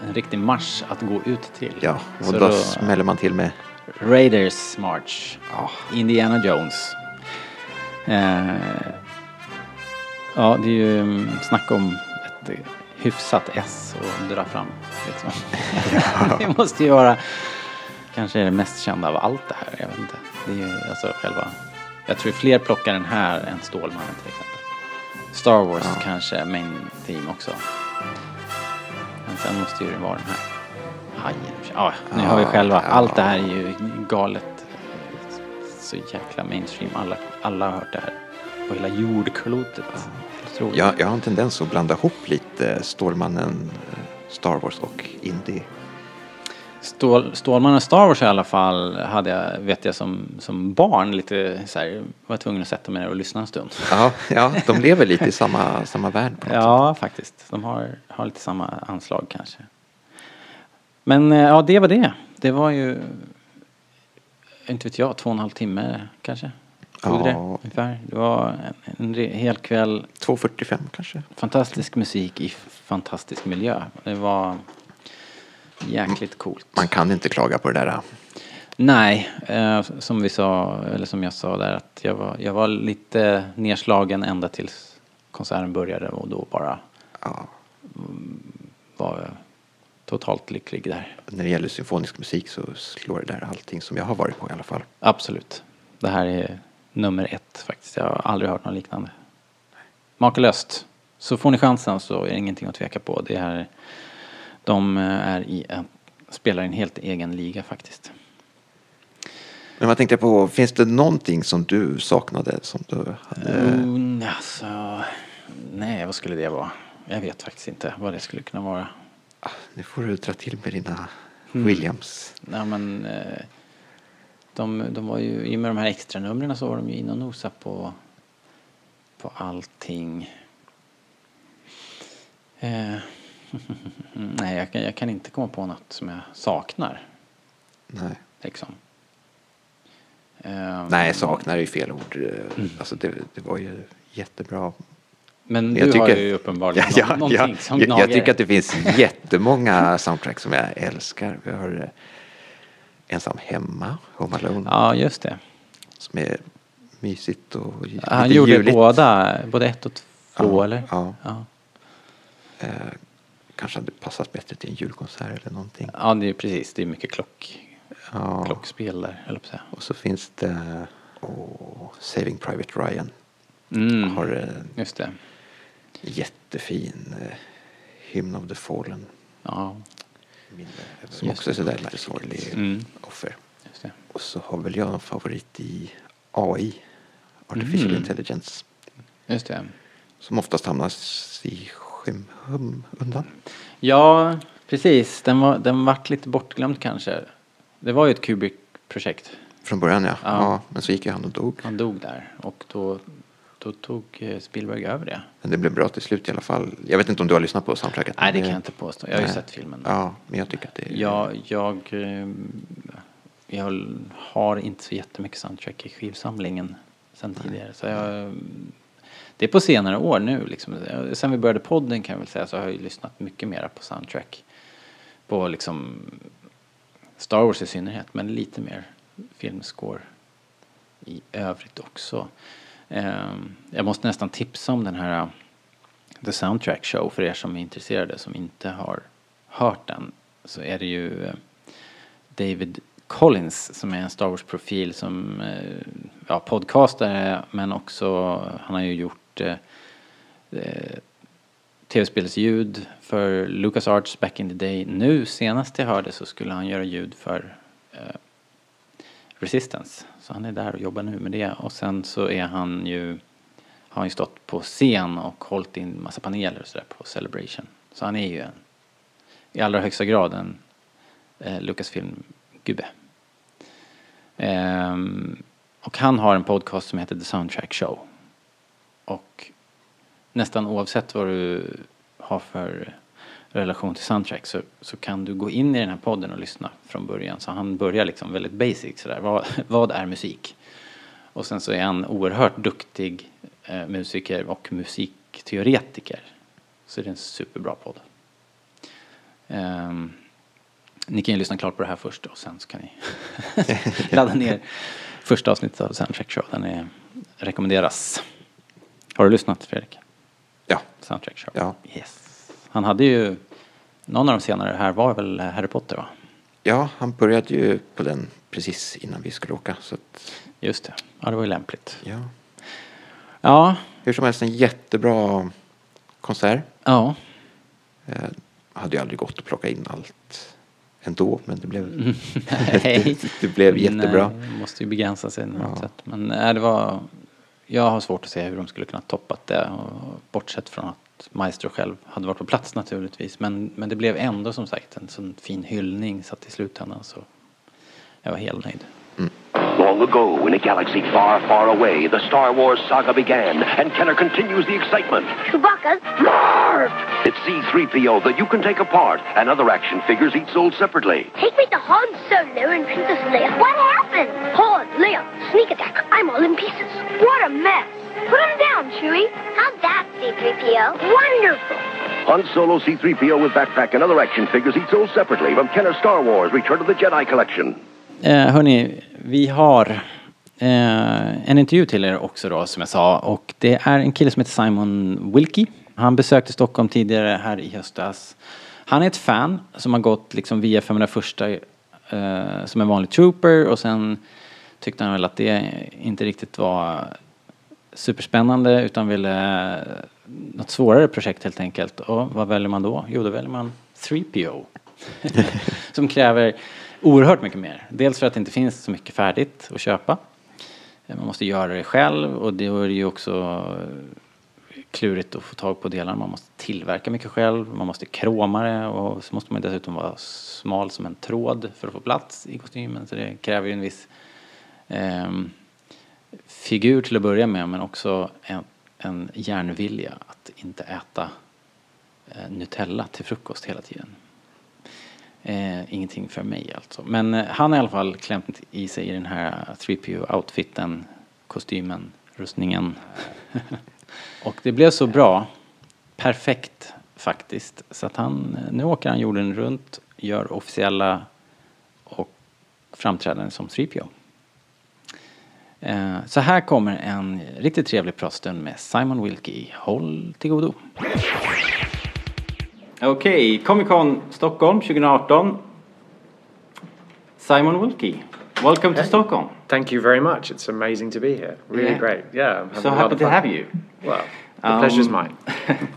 en riktig marsch att gå ut till. ja, och Så då, då- smäller man till med Raiders March. ja, Indiana Jones. Eh, ja, det är ju mm, snack om ett eh, hyfsat S att dra fram. Liksom. det måste ju vara kanske är det mest kända av allt det här. Jag vet inte. Det är ju alltså själva... Jag tror fler plockar den här än Stålmannen till exempel. Star Wars Ja. kanske main team också. Men sen måste ju det vara den här hajen. Ja, ni hör ju själva. Allt det här är ju galet. Så jäkla mainstream. Alla, alla har hört det här. På hela jordklotet. Otroligt. jag, jag har en tendens att blanda ihop lite Stålmannen, eh, Star Wars och Indie. Stål, Stålmannen Star Wars i alla fall hade jag, vet jag som, som barn lite så här, var tvungen att sätta mig ner och lyssna en stund. Ja, ja de lever lite i samma, samma värld på något sätt. Ja, faktiskt. De har, har lite samma anslag kanske. Men eh, ja, det var det. Det var ju, inte vet jag, två och en halv timme kanske. Tog Ja. det ungefär. Det var en, en hel kväll, 2.45 kanske. fantastisk musik i fantastisk miljö. Det var jäkligt coolt. Man kan inte klaga på det där. Nej, eh, som vi sa, eller som jag sa där, att jag var, jag var lite nedslagen ända tills konserten började och då bara Ja, var totalt lycklig där. när det gäller symfonisk musik så slår det där allting som jag har varit på i alla fall. Absolut. Det här är nummer ett faktiskt. Jag har aldrig hört något liknande. Makalöst. Så får ni chansen så är det ingenting att tveka på. Det är, de är i en, spelar i en helt egen liga faktiskt. Men vad tänkte jag på, finns det någonting som du saknade som du hade? Mm, alltså, nej, vad skulle det vara? Jag vet faktiskt inte vad det skulle kunna vara. Nu får du dra till med dina Mm. Williams. Nej, men eh, de, de var ju, i och med de här extra numren så var de ju inne och nosade på, på allting. Eh, nej, jag kan, jag kan inte komma på något som jag saknar. Nej. Liksom. Eh, Nej, saknar är ju fel ord. Mm. Alltså det, det var ju jättebra. Men Jag du har tycker- ju uppenbarligen Ja, ja, nå- någonting ja, som jag, tycker att det finns jättemånga soundtrack som jag älskar. Vi har eh, Ensam hemma, Home Alone, Ja, just det. som är mysigt och Han gjorde juligt. båda, både ett och två, Ja, eller? ja. ja. Eh, kanske hade passat bättre till en julkonsert eller någonting. Ja, det är precis. Det är mycket klock, Ja. klockspel där, eller på. Och så finns det åh, Saving Private Ryan. Mm, Har en just det. Jättefin eh, Hymn of the Fallen. Ja, Minne, som Just också är sådär lite sorglig Mm. offer. Och så har väl jag en favorit i AI, Artificial Mm. Intelligence. Just det. Som oftast hamnar i skymundan. Ja, precis. Den, var, den vart lite bortglömd kanske. Det var ju ett Kubrick-projekt. Från början ja. Ja. ja. Men så gick ju han och dog. Han dog där och då, då tog eh, Spielberg över det. Men det blev bra till slut i alla fall. Jag vet inte om du har lyssnat på soundtracket? Nej, det kan jag inte påstå. Jag har ju Nej. sett filmen. Ja, men jag tycker att det är... Jag, jag, eh, jag har inte så jättemycket soundtrack i skivsamlingen sen tidigare. Så jag, det är på senare år nu. Liksom. Sen vi började podden kan jag väl säga så har jag ju lyssnat mycket mer på soundtrack. På liksom Star Wars i synnerhet, men lite mer filmscore i övrigt också. Ehm, jag måste nästan tipsa om den här eh, The Soundtrack Show för er som är intresserade som inte har hört den. Så är det ju eh, David Collins som är en Star Wars-profil som eh, ja, podcastare men också han har ju gjort eh, eh, tv-spelsljud för LucasArts back in the day. Nu senast jag hörde så skulle han göra ljud för Resistance. Så han är där och jobbar nu med det. Och sen så är han ju, har han ju stått på scen och hållit in massa paneler och sådär på Celebration. Så han är ju en, i allra högsta grad en eh, Lucasfilm-gubbe. Ehm, och han har en podcast som heter The Soundtrack Show. Och nästan oavsett vad du har för relation till soundtrack så, så kan du gå in i den här podden och lyssna från början. Så han börjar liksom väldigt basic sådär. Vad, vad är musik? Och sen så är han oerhört duktig eh, musiker och musikteoretiker. Så det är en superbra podd. Ehm, ni kan ju lyssna klart på det här först och sen så kan ni ladda ner första avsnittet av Soundtrack Show. Den är, rekommenderas. Har du lyssnat Fredrik? Ja. Soundtrack Show? Ja. Yes. Han hade ju, någon av de senare här var väl Harry Potter va? Ja, han började ju på den precis innan vi skulle åka. Så att, Just det. Ja, det var ju lämpligt. ja. Ja, Hur som helst en jättebra konsert. ja. Eh, hade ju aldrig gått att plocka in allt ändå, men det blev, Nej. det blev jättebra. Nej, måste ju begränsa sig på något Ja. sätt. Men nej, det var... Jag har svårt att se hur de skulle kunna toppat det. Och bortsett från att Maestro själv hade varit på plats naturligtvis. Men, men det blev ändå som sagt en sån fin hyllning så att i slutändan så... Jag var helt nöjd. Mm. Long ago, in a galaxy far, far away, the Star Wars saga began, and Kenner continues the excitement. Chewbacca's It's C-3PO that you can take apart, and other action figures each sold separately. Take me to Han Solo and Princess Leia. What happened? Han, Leia, sneak attack. I'm all in pieces. What a mess. Put him down, Chewie. How'd that, C-3PO? Wonderful. Han Solo, C-3PO with backpack, and other action figures each sold separately from Kenner Star Wars Return of the Jedi Collection. Eh, hörni, vi har eh, en intervju till er också då som jag sa och det är en kille som heter Simon Wilkie. Han besökte Stockholm tidigare här i höstas. Han är ett fan som har gått liksom via 501 eh, som en vanlig trooper och sen tyckte han väl att det inte riktigt var superspännande utan ville eh, något svårare projekt helt enkelt. Och vad väljer man då? Jo, då väljer man 3PO. som kräver oerhört mycket mer. Dels för att det inte finns så mycket färdigt att köpa. Eh, man måste göra det själv och det är ju också eh, klurigt att få tag på delar. Man måste tillverka mycket själv, man måste kroma det och så måste man dessutom vara smal som en tråd för att få plats i kostymen. Så det kräver ju en viss eh, figur till att börja med men också en, en järnvilja att inte äta eh, Nutella till frukost hela tiden. Eh, ingenting för mig alltså. Men eh, han har i alla fall klämt i sig i den här 3PO-outfiten, kostymen, rustningen. och det blev så bra, perfekt faktiskt, så att han, eh, nu åker han jorden runt, gör officiella och framträdanden som 3PO. Eh, Så här kommer en riktigt trevlig pratstund med Simon Wilkie. Håll till godo. Okej, Comic Con Stockholm 2018. Simon Wilkie, welcome to Stockholm. Thank you very much. It's amazing to be here. Really Yeah. great. Yeah. I'm So happy to have you. Well, the Um, pleasure's mine.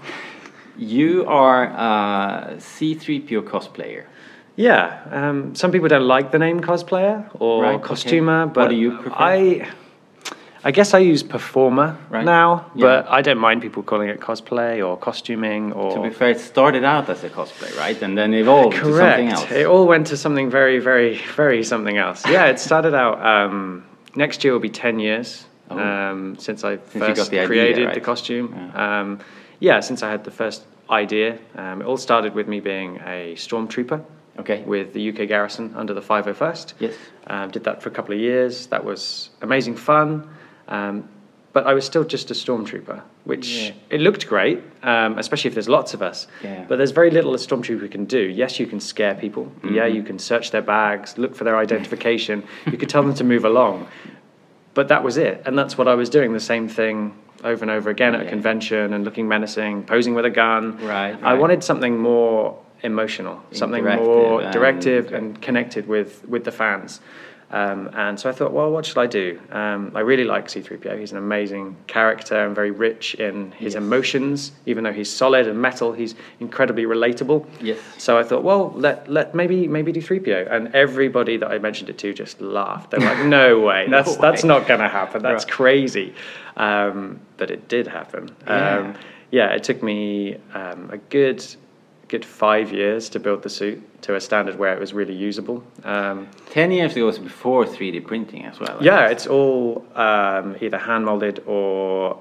You are a C3PO cosplayer. Yeah. Um, some people don't like the name cosplayer or Right, okay. costumer, What but do you prefer? I, I guess I use performer Right. now, Yeah. but I don't mind people calling it cosplay or costuming or. To be fair, it started out as a cosplay, right? And then evolved to something Correct. else. It all went to something very, very, very something else. Yeah, it started out. Um, next year will be ten years Oh. um, since I you first got the idea, created right? the costume. Yeah. Um, yeah, since I had the first idea. Um, it all started with me being a stormtrooper Okay. with the UK garrison under the 501st. Yes. Um, did that for a couple of years. That was amazing fun. Um, but I was still just a stormtrooper, which Yeah. it looked great, um, especially if there's lots of us. Yeah. But there's very little a stormtrooper can do. Yes, you can scare people. Yeah, Mm-hmm. you can search their bags, look for their identification. you could tell them to move along. But that was it. And that's what I was doing the same thing over and over again at Yeah. a convention and looking menacing, posing with a gun. Right, I wanted something more emotional, something more directive okay. and connected with, with the fans. Um, and so I thought, well, what should I do? Um, I really like C3PO. He's an amazing character and very rich in his Yes. emotions. Even though he's solid and metal, he's incredibly relatable. Yes. So I thought, well, let, let maybe maybe do 3PO. And everybody that I mentioned it to just laughed. They were like, no way, No that's that's not going to happen. That's Right. crazy. Um, but it did happen. Yeah. Um, yeah, it took me um, a good good five years to build the suit to a standard where it was really usable. Um, Ten years ago was before 3D printing as well. I yeah, guess. it's all um, either hand molded or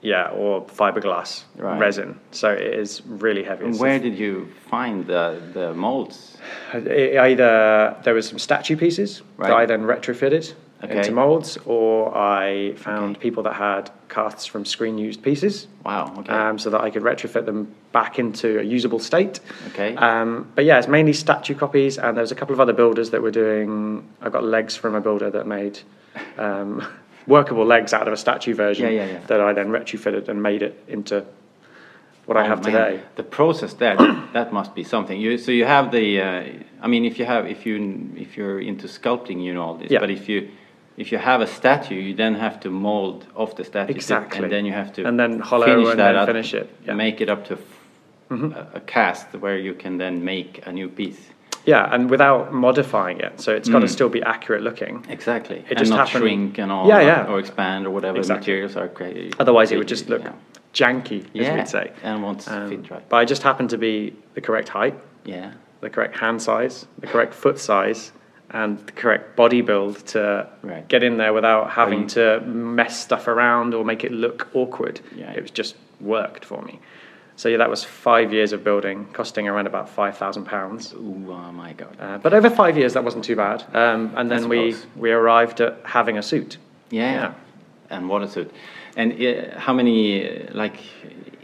yeah, or fiberglass Right. resin. So it is really heavy. And where did you find the, the molds? It either there was some statue pieces that I then retrofitted Okay. into molds, or I found Okay. people that had casts from screen used pieces, Wow, okay. um, so that I could retrofit them back into a usable state. Okay. Um, but yeah, it's mainly statue copies, and there's a couple of other builders that were doing. I got legs from a builder that made um, workable legs out of a statue version Yeah, yeah, yeah. that I then retrofitted and made it into what I Oh, have man, today. The process there, that must be something. You, so you have the, uh, I mean, if you have, if you, if you're into sculpting, you know all this. Yeah. But if you, if you have a statue, you then have to mold off the statue. Exactly. And then you have to And then hollow finish and that then up, finish it, yeah. Mm-hmm. Make it up to a cast where you can then make a new piece. Yeah, and without modifying it, so it's got to Mm. still be accurate looking. Exactly. It and just not happened- shrink and all. Yeah, or- yeah. Or expand or whatever Exactly. materials are created. Otherwise, it would just look Yeah. janky, as Yeah, we'd say. and won't Um, fit right. But I just happened to be the correct height, Yeah. the correct hand size, the correct foot size, and the correct body build to Right. get in there without having you- to mess stuff around or make it look awkward. Yeah. It was just worked for me. So yeah, that was five years of building, costing around about five thousand pounds. Oh my God. Uh, but over five years, that wasn't too bad. Um, and then we we arrived at having a suit. Yeah. Yeah. And what a suit. And uh, how many like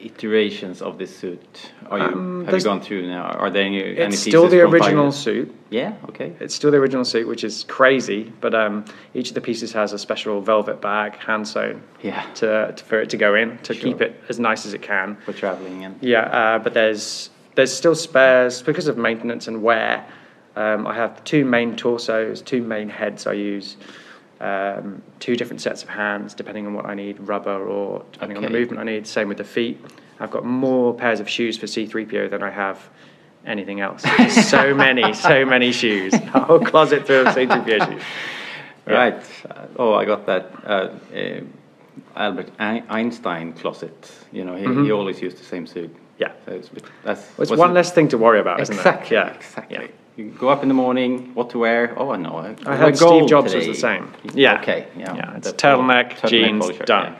iterations of this suit are you Um, have you gone through now? Are there any, any It's still pieces the original suit. Yeah. Okay. It's still the original suit, which is crazy. But um, each of the pieces has a special velvet bag, hand sewn, Yeah. to, to for it to go in to Sure. keep it as nice as it can. For traveling in. Yeah, uh, but there's there's still spares because of maintenance and wear. Um, I have two main torsos, two main heads I use, um, two different sets of hands depending on what I need, rubber or depending on the movement I need. Same with the feet. I've got more pairs of shoes for C3PO than I have anything else. So many, so many shoes. A whole closet full of C3PO shoes. Yeah. right. Uh, oh, I got that. Uh, uh, Albert Einstein closet. You know, he, he always used the same suit. Mm-hmm. Yeah. So it's, that's Well, it's one it- less thing to worry about, isn't it? Yeah. Exactly. Yeah. You go up in the morning. What to wear? Oh, I know. I, I wear had Steve Jobs was the same. Yeah. Okay. Yeah. Yeah, it's turtleneck, jeans, shirt, done.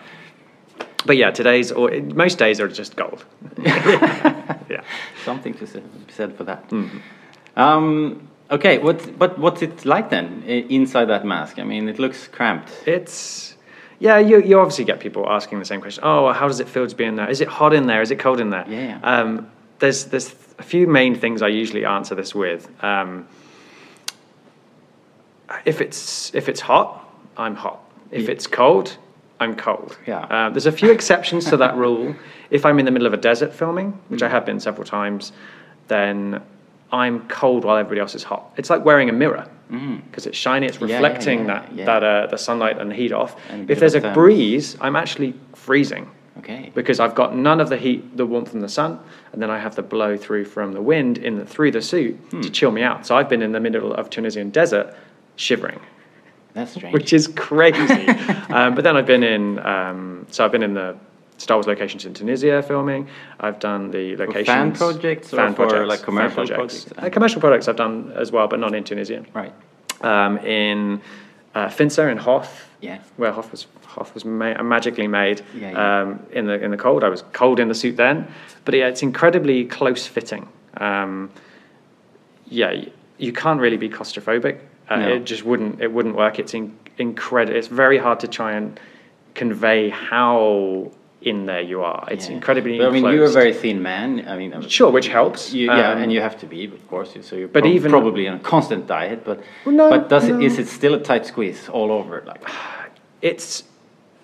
But yeah, today's or most days are just gold. yeah. Something to be said for that. Mm-hmm. Um, okay, what, but what's it like then inside that mask? I mean, it looks cramped. It's yeah, you you obviously get people asking the same question. Oh, how does it feel to be in there? Is it hot in there? Is it cold in there? Yeah. Um, there's there's a few main things I usually answer this with. Um, if it's if it's hot, I'm hot. If it's cold, I'm cold. Yeah. Uh, there's a few exceptions to that rule. If I'm in the middle of a desert filming, which Mm. I have been several times, then I'm cold while everybody else is hot. It's like wearing a mirror because it's shiny, it's Mm. yeah, reflecting yeah, that that uh, the sunlight and the heat off. And If there's a of a thermos. breeze, I'm actually freezing Okay. because I've got none of the heat, the warmth from the sun, and then I have the blow through from the wind in the, through the suit Hmm. to chill me out. So I've been in the middle of Tunisian desert shivering, That's strange. which is crazy. um, but then I've been in, um, so I've been in the Star Wars locations in Tunisia filming. I've done the locations fan projects or for, like, fan commercial projects? Uh, commercial projects I've done as well, but not in Tunisia. right. Um, in uh, Finser in Hoth, Yeah. where Hoth was Was ma- magically made Yeah, yeah. Um, in the in the cold. I was cold in the suit then, but yeah, it's incredibly close fitting. Um, yeah, you can't really be claustrophobic. Uh, No. It just wouldn't it wouldn't work. It's in, incredible. It's very hard to try and convey how in there you are. It's Yeah. incredibly. But, I mean, you're a very thin man. I mean, uh, Sure, which helps. You, yeah, Um, and you have to be, of course. So you're but prob- even- probably on a constant diet. But Well, no, but does no. it is it still a tight squeeze all over? Like it's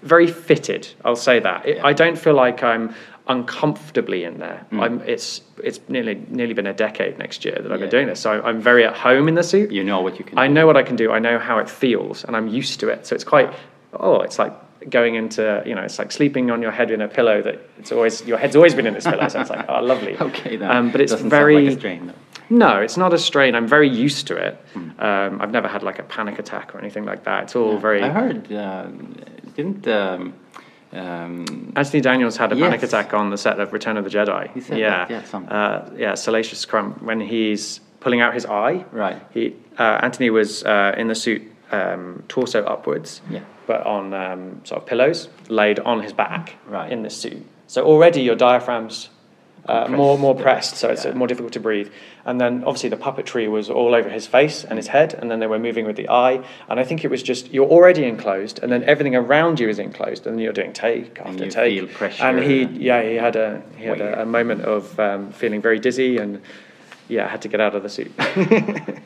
very fitted. I'll say that. It, Yeah. I don't feel like I'm uncomfortably in there. Mm. I'm. It's it's nearly nearly been a decade next year that I've Yeah. been doing this, so I'm very at home in the suit. you know what you can. I do. know what I can do. I know how it feels, and I'm used to it. So it's quite. Oh, it's like going into you know, it's like sleeping on your head in a pillow that it's always your head's always been in this pillow. So it's like oh, lovely. Okay, then. Um, but it's Doesn't very. like a strain, though. No, it's not a strain. I'm very used to it. Hmm. Um, I've never had like a panic attack or anything like that. It's all very. I heard, uh, didn't um, um, Anthony Daniels had a panic attack on the set of Return of the Jedi. He said yeah, that, yeah, uh, yeah, Salacious Crumb when he's pulling out his eye. Right. He uh, Anthony was uh, in the suit um, torso upwards, Yeah. but on um, sort of pillows laid on his back Right. in this suit. So already your diaphragm's uh, more more pressed, so it's yeah. more difficult to breathe. And then obviously the puppetry was all over his face and his head, and then they were moving with the eye. And I think it was just you're already enclosed, and then everything around you is enclosed, and you're doing take after you take. feel pressure And he, and yeah, he had a he had a, a moment of um, feeling very dizzy, and yeah, had to get out of the suit.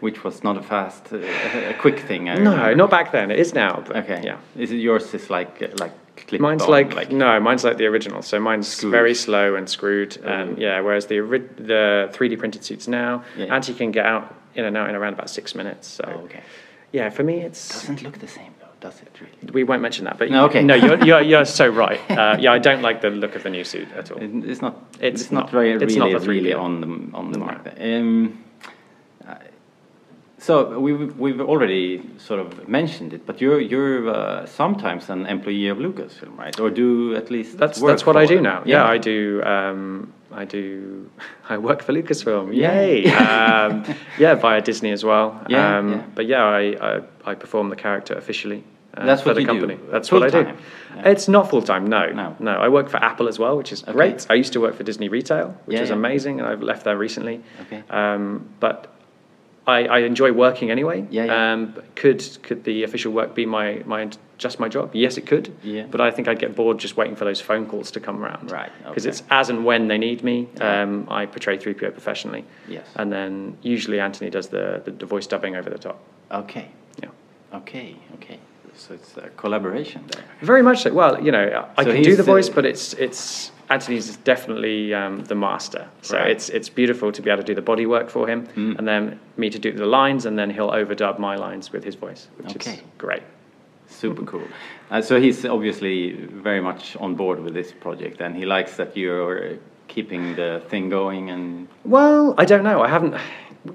Which was not a fast, uh, a quick thing. I no, remember. not back then. It is now. But Okay. yeah. Is it yours? Is like uh, like Mine's on, like, no, mine's like the original. So mine's Screwed. very slow and screwed. And Oh. yeah, whereas the the 3D printed suits now, Yeah. Auntie can get out in and out in around about six minutes. So Oh, okay. yeah, for me it's Doesn't look the same though, does it really? we won't mention that. But No, okay. no, you're, you're you're so right. Uh, yeah, I don't like the look of the new suit at all. It's not. It's It's, not, not- very it's really not really on the on the No. market. Um, so we've we've already sort of mentioned it, but you're you're uh, sometimes an employee of Lucasfilm, right? Or do at least That's that's what I do them. now. Yeah, I do. Um, I do. I work for Lucasfilm. Yay! um, yeah, via Disney as well. Yeah, um, yeah. But yeah, I, I I perform the character officially. Uh, That's for what the you do, company. uh, That's what I do. Yeah. It's not full time. No, No. no. I work for Apple as well, which is Okay. great. I used to work for Disney Retail, which Yeah, was yeah. amazing, and I've left there recently. Okay. Um, but I, I enjoy working anyway. Yeah, yeah. Um, could could the official work be my, my just my job? Yes, it could. Yeah. But I think I'd get bored just waiting for those phone calls to come around. Right, Because okay. it's as and when they need me. Um, I portray 3PO professionally. Yes. And then usually Anthony does the, the, the voice dubbing over the top. Okay. Yeah. Okay. Okay. So it's a collaboration there. Very much so. Well, you know, I So can do he's the voice, but it's it's Anthony's definitely um, the master. So Right. it's it's beautiful to be able to do the body work for him, Mm. and then me to do the lines, and then he'll overdub my lines with his voice, which Okay. is great. Super cool. Uh, so he's obviously very much on board with this project, and he likes that you're keeping the thing going. And Well, I don't know. I haven't.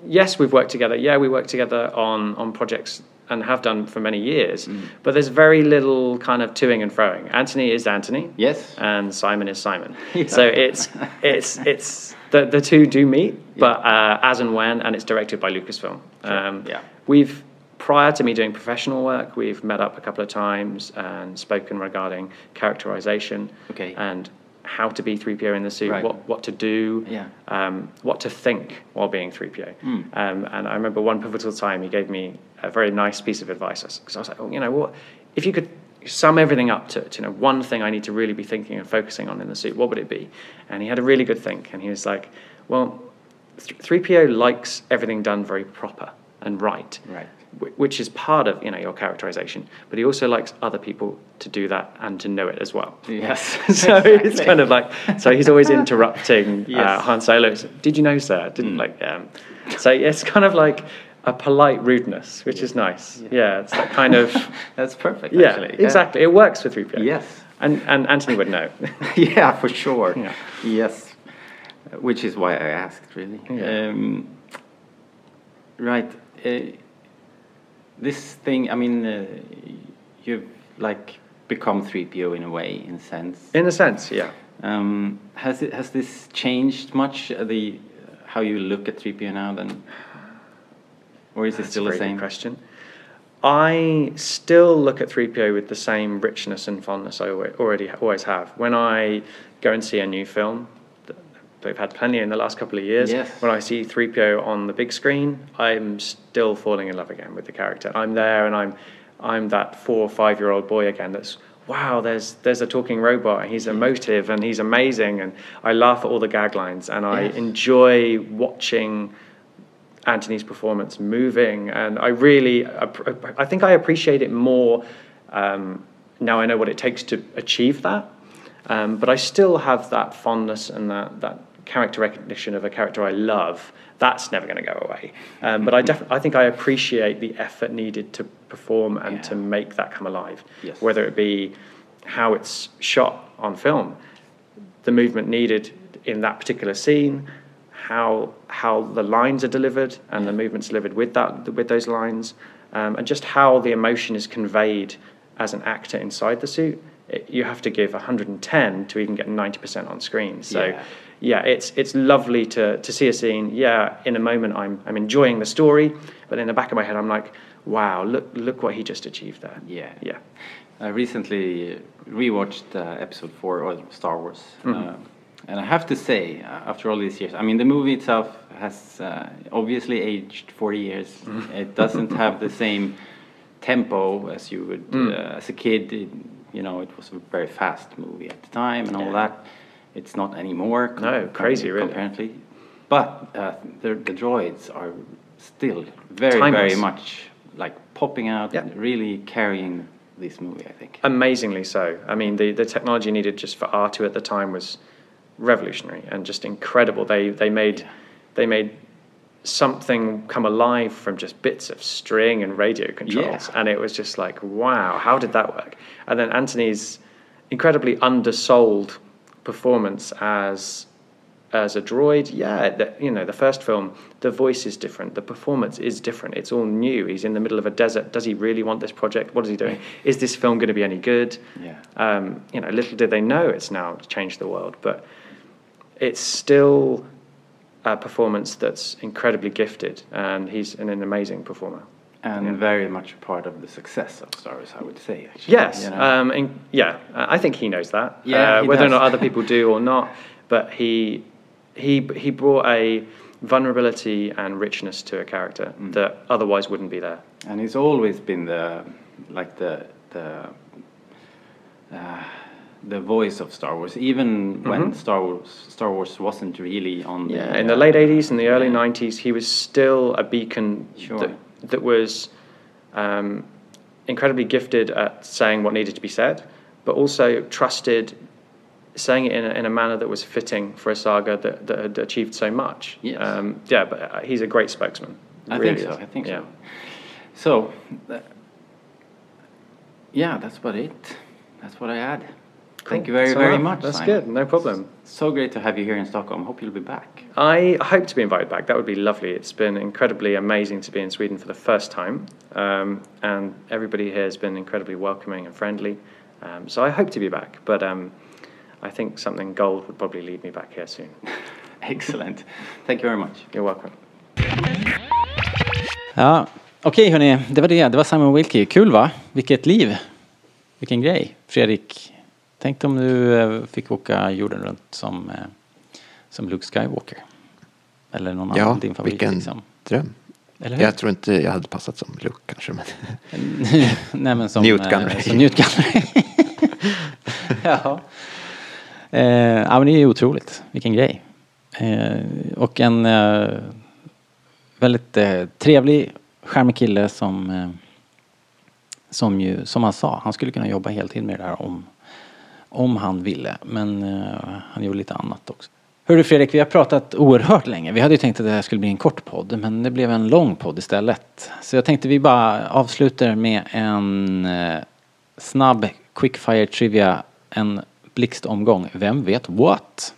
Yes, we've worked together. Yeah, we work together on on projects and have done for many years. Mm. But there's very little kind of toing and froing. Anthony is Anthony. Yes. And Simon is Simon. Yeah. So it's it's it's the the two do meet, but uh, as and when, and it's directed by Lucasfilm. Um, Yeah. We've prior to me doing professional work, we've met up a couple of times and spoken regarding characterization Okay. and how to be 3PO in the suit, Right. what what to do, Yeah. um, what to think while being 3PO. Mm. Um, and I remember one pivotal time he gave me a very nice piece of advice because I was like, oh, you know what, if you could sum everything up to, to you know one thing I need to really be thinking and focusing on in the suit, what would it be? And he had a really good think, and he was like, well, 3PO likes everything done very proper and right Right. Wh- which is part of you know your characterization but he also likes other people to do that and to know it as well Yes. so it's kind of like so he's always interrupting uh, Yes. Han Solo did you know sir didn't Mm. like um, so it's kind of like a polite rudeness which is nice yeah. it's that kind of That's perfect. yeah actually. exactly it works with 3PO Yes. and and Anthony would know yeah, for sure. Yeah. Yes, which is why I asked, really. Yeah. Um, right. Uh, this thing, I mean, uh, you've like become 3PO in a way, in a sense. in a sense yeah Um, has it has this changed much? Uh, the how you look at 3PO now, then, or is it still the same? question. I still look at 3PO with the same richness and fondness I already always have. When I go and see a new film, they've had plenty in the last couple of years. Yes. When I see 3PO on the big screen, I'm still falling in love again with the character. I'm there and I'm, I'm that four or five year old boy again that's, wow, there's, there's a talking robot and he's emotive and he's amazing. And I laugh at all the gag lines and I Yes. enjoy watching Anthony's performance moving, and I really, I think I appreciate it more um, now. I know what it takes to achieve that, um, but I still have that fondness and that that character recognition of a character I love. That's never going to go away. Um, but I definitely, I think I appreciate the effort needed to perform and Yeah. to make that come alive. Yes. Whether it be how it's shot on film, the movement needed in that particular scene, how how the lines are delivered and the movements delivered with that with those lines, um, and just how the emotion is conveyed as an actor inside the suit. It, you have to give 110 to even get 90% on screen. So. Yeah. Yeah, it's it's lovely to, to see a scene. Yeah, in a moment I'm I'm enjoying the story, but in the back of my head I'm like, wow, look look what he just achieved there. Yeah. Yeah. I recently rewatched uh, episode four of Star Wars. Mm-hmm. Uh, and I have to say, uh, after all these years, I mean, the movie itself has uh, obviously aged 40 years. Mm-hmm. It doesn't have the same tempo as you would, Mm. uh, as a kid. It, you know, it was a very fast movie at the time and all that. It's not anymore. com- No, crazy, really. Apparently. But uh, the, the droids are still very, Timeless. very much like popping out, Yeah. really carrying this movie, I think. Amazingly so. I mean, the, the technology needed just for R2 at the time was revolutionary and just incredible. They they made they made something come alive from just bits of string and radio controls, Yeah. and it was just like, wow, how did that work? And then Anthony's incredibly undersold performance as as a droid, yeah, the, you know, the first film, the voice is different, the performance is different. It's all new. He's in the middle of a desert. Does he really want this project? What is he doing? Is this film going to be any good? Yeah. Um, you know, little did they know it's now changed the world, but it's still a performance that's incredibly gifted, and he's an, an amazing performer. And Yeah. very much a part of the success of Star Wars, I would say. Actually, Yes, you know. um, and yeah, I think he knows that. Yeah, uh, he whether or not other people do or not, but he he he brought a vulnerability and richness to a character Mm. that otherwise wouldn't be there. and he's always been the like the the uh, the voice of Star Wars, even when Star Wars Star Wars wasn't really on. Mm-hmm. Yeah, the, in the late '80s and the early yeah. '90s, he was still a beacon Sure. that that was um, incredibly gifted at saying what needed to be said, but also trusted. Saying it in a, in a manner that was fitting for a saga that, that had achieved so much. Yes. Um, yeah, but uh, he's a great spokesman. I Really think so. is. I think yeah. so. So, uh, yeah, that's about it. That's what I had. Thank you very, That's very enough. much. That's Simon. good. No problem. So great to have you here in Stockholm. Hope you'll be back. I hope to be invited back. That would be lovely. It's been incredibly amazing to be in Sweden for the first time, um, and everybody here has been incredibly welcoming and friendly. Um, so I hope to be back, but um, I think something gold would probably lead me back here soon. Excellent. Thank you very much. You're welcome. Ja, okej hörni, det var det. Det var Simon Wilkie. Kul va? Vilket liv. Vilken grej. Fredrik, tänk om du eh, fick åka jorden runt som, eh, som Luke Skywalker. Eller någon Ja, annan din favorit vilken liksom. dröm. Jag tror inte jag hade passat som Luke kanske. Men Nej men som... Newt eh, Gunray. Som Newt Gunray. ja. Eh, ja men det är ju otroligt. Vilken grej. Eh, och en eh, väldigt eh, trevlig, charmig kille som som ju, som han sa, han skulle kunna jobba heltid med det här om, om han ville. Men eh, han gjorde lite annat också. Hörru Fredrik, vi har pratat oerhört länge. Vi hade ju tänkt att det här skulle bli en kort podd, men det blev en lång podd istället. Så jag tänkte vi bara avslutar med en eh, snabb quickfire trivia, en blixtomgång. Vem vet what?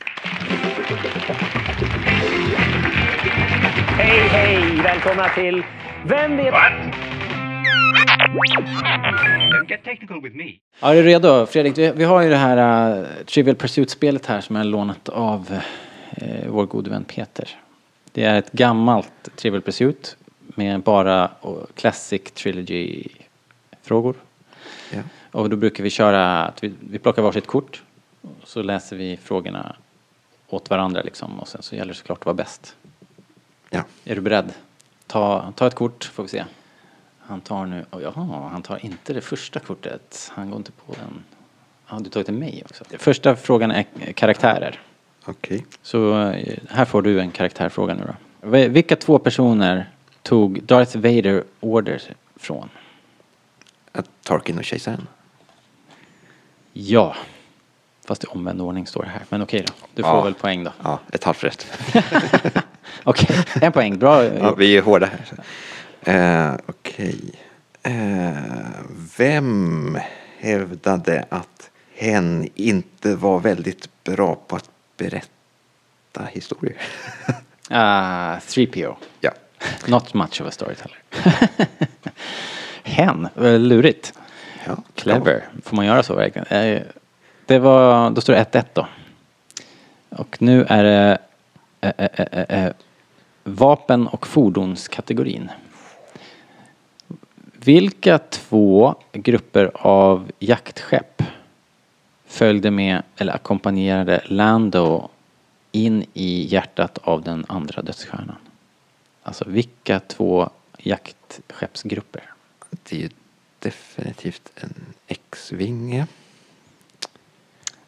Hej, hej! Välkomna till Vem vet... Don't Ja, är du redo? Fredrik, vi, vi har ju det här uh, Trivial Pursuit-spelet här som är lånat av eh, vår gode vän Peter. Det är ett gammalt Trivial Pursuit med bara uh, Classic Trilogy-frågor. ja. Och då brukar vi köra att vi, vi plockar varsitt kort och så läser vi frågorna åt varandra liksom och sen så gäller det såklart att vara bäst. ja. Är du beredd? Ta, ta ett kort får vi se. Han tar nu, oh, jaha, han tar inte det första kortet. Han går inte på den. Ja, du tagit till mig också. Första frågan är karaktärer. Okej. Så eh, här får du en karaktärfråga nu då. Vi- Vilka två personer tog Darth Vader order från? Att Tarkin och Kejsaren. Ja. Fast i omvänd ordning står det här. Men okej då. Du får Ja. väl poäng då. Ja, ett halvt rätt. Okej, en poäng. Bra Ja, vi är hårda här. Eh, Okej. Eh, vem hävdade att hen inte var väldigt bra på att berätta historier? Ah, 3PO. ja. Not much of a storyteller. Hen, eh, lurigt. ja. Clever. Får man göra så verkligen? Eh, Det var, då står det 1-1 då. Och nu är det eh, eh, eh, eh, vapen och fordonskategorin. Vilka två grupper av jaktskepp följde med eller ackompanjerade Lando in i hjärtat av den andra dödsstjärnan? Alltså vilka två jaktskeppsgrupper? Det är ju definitivt en X-vinge.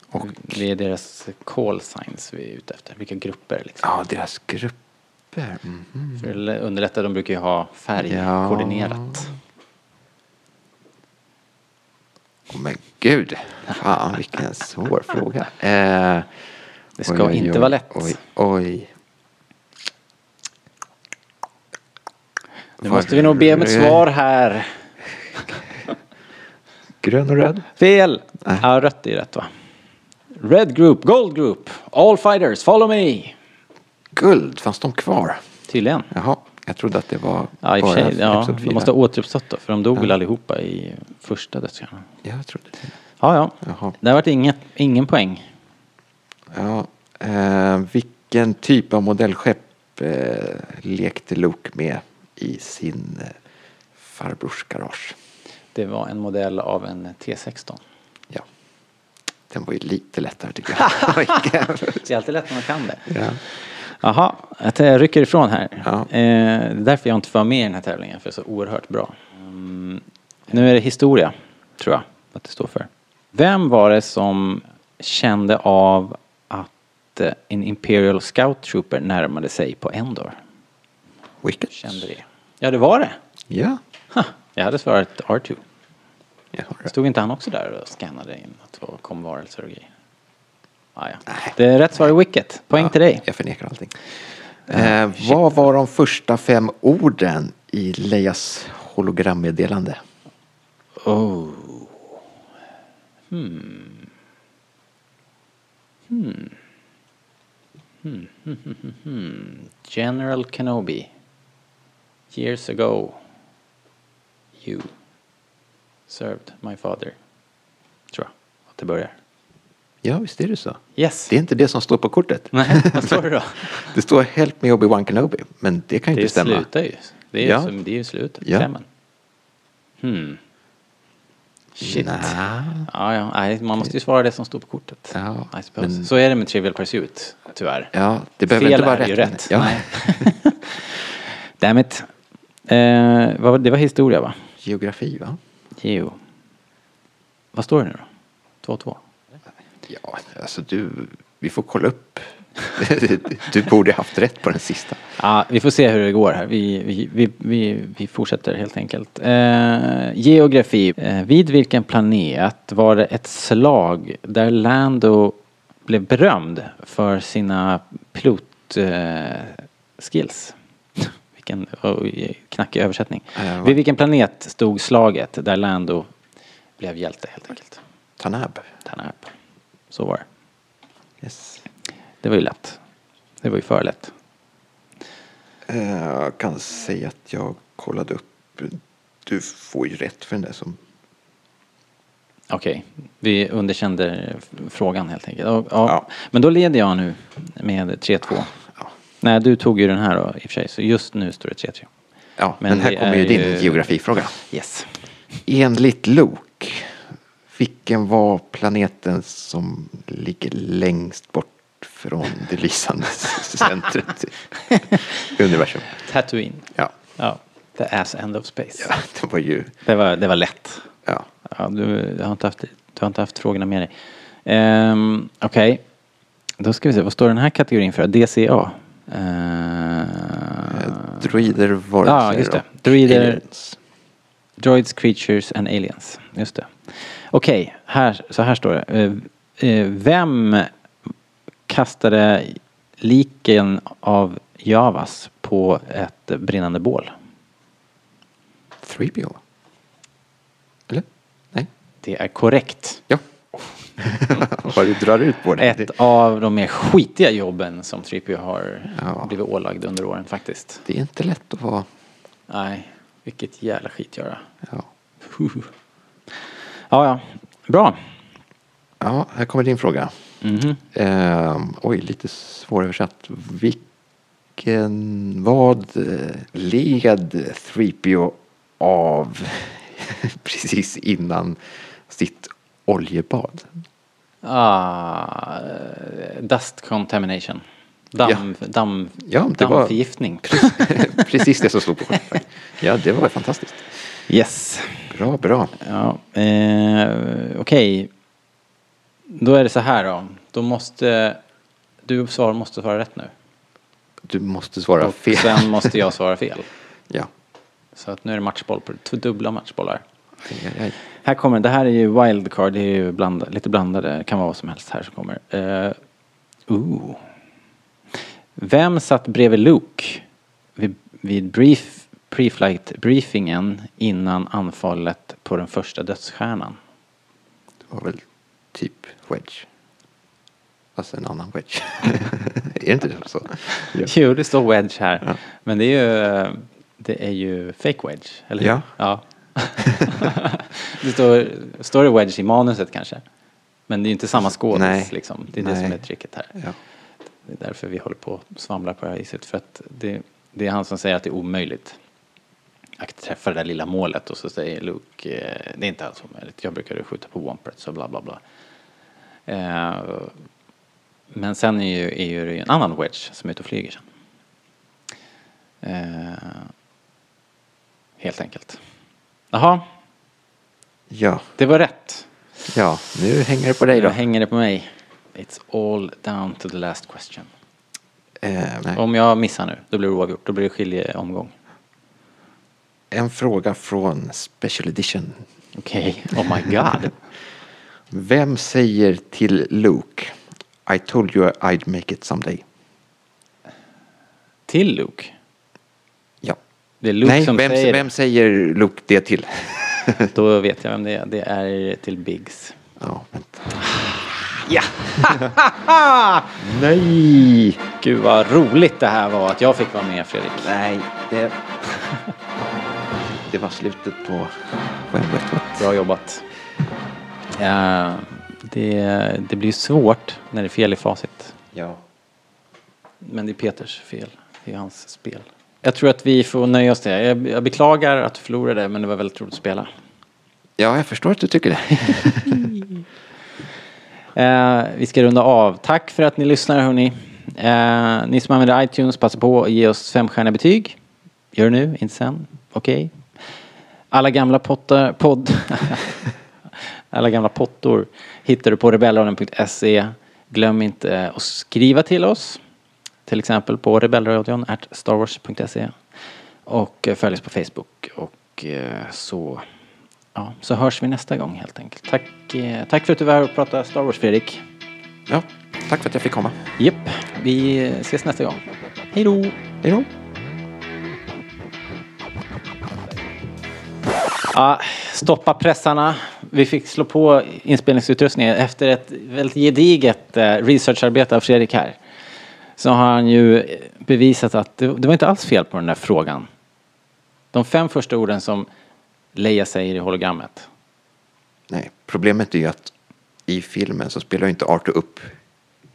Och Det är deras call signs vi är ute efter. Vilka grupper liksom. ja, deras grupper. Mhm. För att underlätta, de brukar ju ha färgkoordinerat. Åh men gud. Fan vilken svår fråga. Eh, Det ska inte vara lätt. Oj, oj. Nu måste vi nog be om ett svar här. Grön och röd. Fel! Nej. Ja, rött är rätt va? Red group, gold group, all fighters, follow me! Guld, fanns de kvar? Tydligen. Jaha, jag trodde att det var Ja, i bara sig. Ja, de måste ha återuppstått då, för de dog väl allihopa i första dödsstjärnan. Ja, jag trodde det. Ja, ja. Jaha. Det har varit inget, ingen poäng. Ja, eh, vilken typ av modellskepp eh, lekte Luke med i sin eh, farbrors garage? Det var en modell av en T16. Ja. Den var ju lite lättare tycker jag. Det är alltid lätt när man kan det. ja. Jaha, jag rycker ifrån här. Ja. Eh, det är därför jag inte vara med i den här tävlingen, för det är så oerhört bra. Mm, nu är det historia, tror jag att det står för. Vem var det som kände av att eh, en Imperial Scout Trooper närmade sig på Endor? Wicked. Kände det? Ja, det var det. Ja. Ha, jag hade svarat R2. Jag har det. Stod inte han också där och scannade in att det kom varelser och grejer? Ah, ja. Det är rätt svar är Wicket. Poäng Ja, till dig. Jag förnekar allting. Eh, vad var de första fem orden i Leias hologrammeddelande? Oh. Hmm. Hmm. Hmm. Hmm. Hmm. General Kenobi. Years ago. You. Served my father. Tror jag att det börjar. Ja, visst är det så. Yes. Det är inte det som står på kortet. Nej, vad står det då? Det står Help me Obi-Wan Kenobi, men det kan Det inte stämma. slutar ju. Det är ju, Ja. som, det är ju slutet. Ja. Klämmen. Hmm. Shit. Nä. Ja, ja. Nej, man måste ju svara det som står på kortet. Ja, men- Så är det med Trivial Pursuit, tyvärr. Ja, det behöver Fel inte vara är ju rätt. rätt. Ja. Nej. Damn it. Eh, det var historia va? Geografi, va? Geo. Vad står det nu då? 2-2? Ja, alltså du, vi får kolla upp. du borde haft rätt på den sista. Ja, vi får se hur det går här. Vi, vi, vi, vi, vi fortsätter helt enkelt. Eh, geografi. Eh, vid vilken planet var det ett slag där Lando blev berömd för sina pilot eh? Vilken oh, knackig översättning. Vad- Vid vilken planet stod slaget där Lando blev hjälte helt enkelt? Tanab. Tanab. Så var det. Yes. Det var ju lätt. Det var ju för lätt. Eh, Jag kan säga att jag kollade upp. Du får ju rätt för den där som... Okej, vi underkände frågan helt enkelt. Ja, ja. Ja. Men då leder jag nu med 3-2. Ja, Nej, du tog ju den här då i och för sig, så just nu står det 3-3. ja Men men här kommer ju din ju- geografifråga. Yes. Enligt Luke, vilken var planeten som ligger längst bort från det lysande centret i universum? Tatooine. Ja, Ja, the ass end of space. ja det var ju... Det, var, det var lätt. Ja. Ja, du, du, har inte haft, du har inte haft frågorna med dig. Um, Okej, då ska vi se, vad står den här kategorin för? DCA? Uh, Droider, varelser Ja, just det. Droider- aliens. Droids, creatures and aliens. Just det. Okej, här, så här står det. Eh, eh, Vem kastade liken av Javas på ett brinnande bål? 3PO? Eller? Nej? Det är korrekt. Ja. Vad du drar ut på det. Ett av de mer skitiga jobben som 3PO har Ja. blivit ålagd under åren faktiskt. Det är inte lätt att vara... Nej, vilket jävla skitgöra. Ja. Ja, ja. Bra. ja, här kommer din fråga. Mhm. Ehm, oj, lite svåröversatt. Vilken, vad eh, led 3PO av precis innan sitt oljebad. Ah, dust contamination. Damm, damm, Ja, det var- dammförgiftning. Precis det som stod på kortet. Ja, det var fantastiskt. Yes. Bra, bra. Ja, eh, okej. Då är det så här då. Då måste du svar måste svara rätt nu. Du måste svara Och fel. sen måste jag svara fel. Ja. Så att nu är det matchboll på två dubbla matchbollar. Aj, aj, aj. Här kommer, det här är ju wildcard, det är ju blanda, lite blandade, det kan vara vad som helst här som kommer. Uh, ooh. Vem satt bredvid Luke vid, vid brief, pre-flight briefingen innan anfallet på den första dödsstjärnan? Det var väl typ wedge. Alltså en annan wedge. är det inte det så? Ja. Jo, det står wedge här. Ja. Men det är ju, det är ju fake wedge, eller hur? Ja. ja. det står, står det wedge i manuset kanske? Men det är ju inte samma skådis liksom. Det är det Nej. som är tricket här. Ja. Det är därför vi håller på och svamlar på det här viset. För att det, det är han som säger att det är omöjligt att träffa det där lilla målet och så säger Luke, eh, det är inte alls omöjligt. Jag brukar skjuta på Wompert och bla bla bla. Eh, men sen är ju, är ju det en annan wedge som är ute och flyger sen. Eh, helt enkelt. Jaha, ja. det var rätt. Ja, nu hänger det på dig Nu då. hänger det på mig. It's all down to the last question. Eh. Om jag missar nu, då blir det oavgjort. Då blir det skiljeomgång. En fråga från Special Edition. Okej, oh my god. Vem säger till Luke I told you I'd make it someday? Till Luke? Ja. Det är Luke Nej, som vem, säger vem säger Luke det till? Då vet jag vem det är. Det är till Biggs. ja, vänta. Nej! Gud vad roligt det här var att jag fick vara med Fredrik. Nej, det... det var slutet på Wet Wet. Bra jobbat. Ja, det, det blir svårt när det är fel i facit. Ja. Men det är Peters fel. Det är hans spel. Jag tror att vi får nöja oss det. Jag, jag beklagar att du förlorade men det var väldigt roligt att spela. ja, jag förstår att du tycker det. Eh, vi ska runda av. Tack för att ni lyssnar hörni. Eh, ni som använder iTunes, passa på att ge oss femstjärniga betyg. Gör det nu, inte sen. Okej. Alla gamla pottar, podd... Alla gamla pottor hittar du på rebellradion.se. Glöm inte att skriva till oss. Till exempel på rebellradion at starwars.se. Och eh, följ oss på Facebook. Och eh, så, ja, så hörs vi nästa gång helt enkelt. Tack, eh, tack för att du var här och pratade Star Wars Fredrik. Ja, tack för att jag fick komma. Japp, vi ses nästa gång. Hej då! Hej då. Ja, stoppa pressarna. Vi fick slå på inspelningsutrustningen efter ett väldigt gediget eh, researcharbete av Fredrik här. Så har han ju bevisat att det, det var inte alls fel på den där frågan. De fem första orden som Leia säger i hologrammet. Nej, problemet är ju att i filmen så spelar inte Arthur upp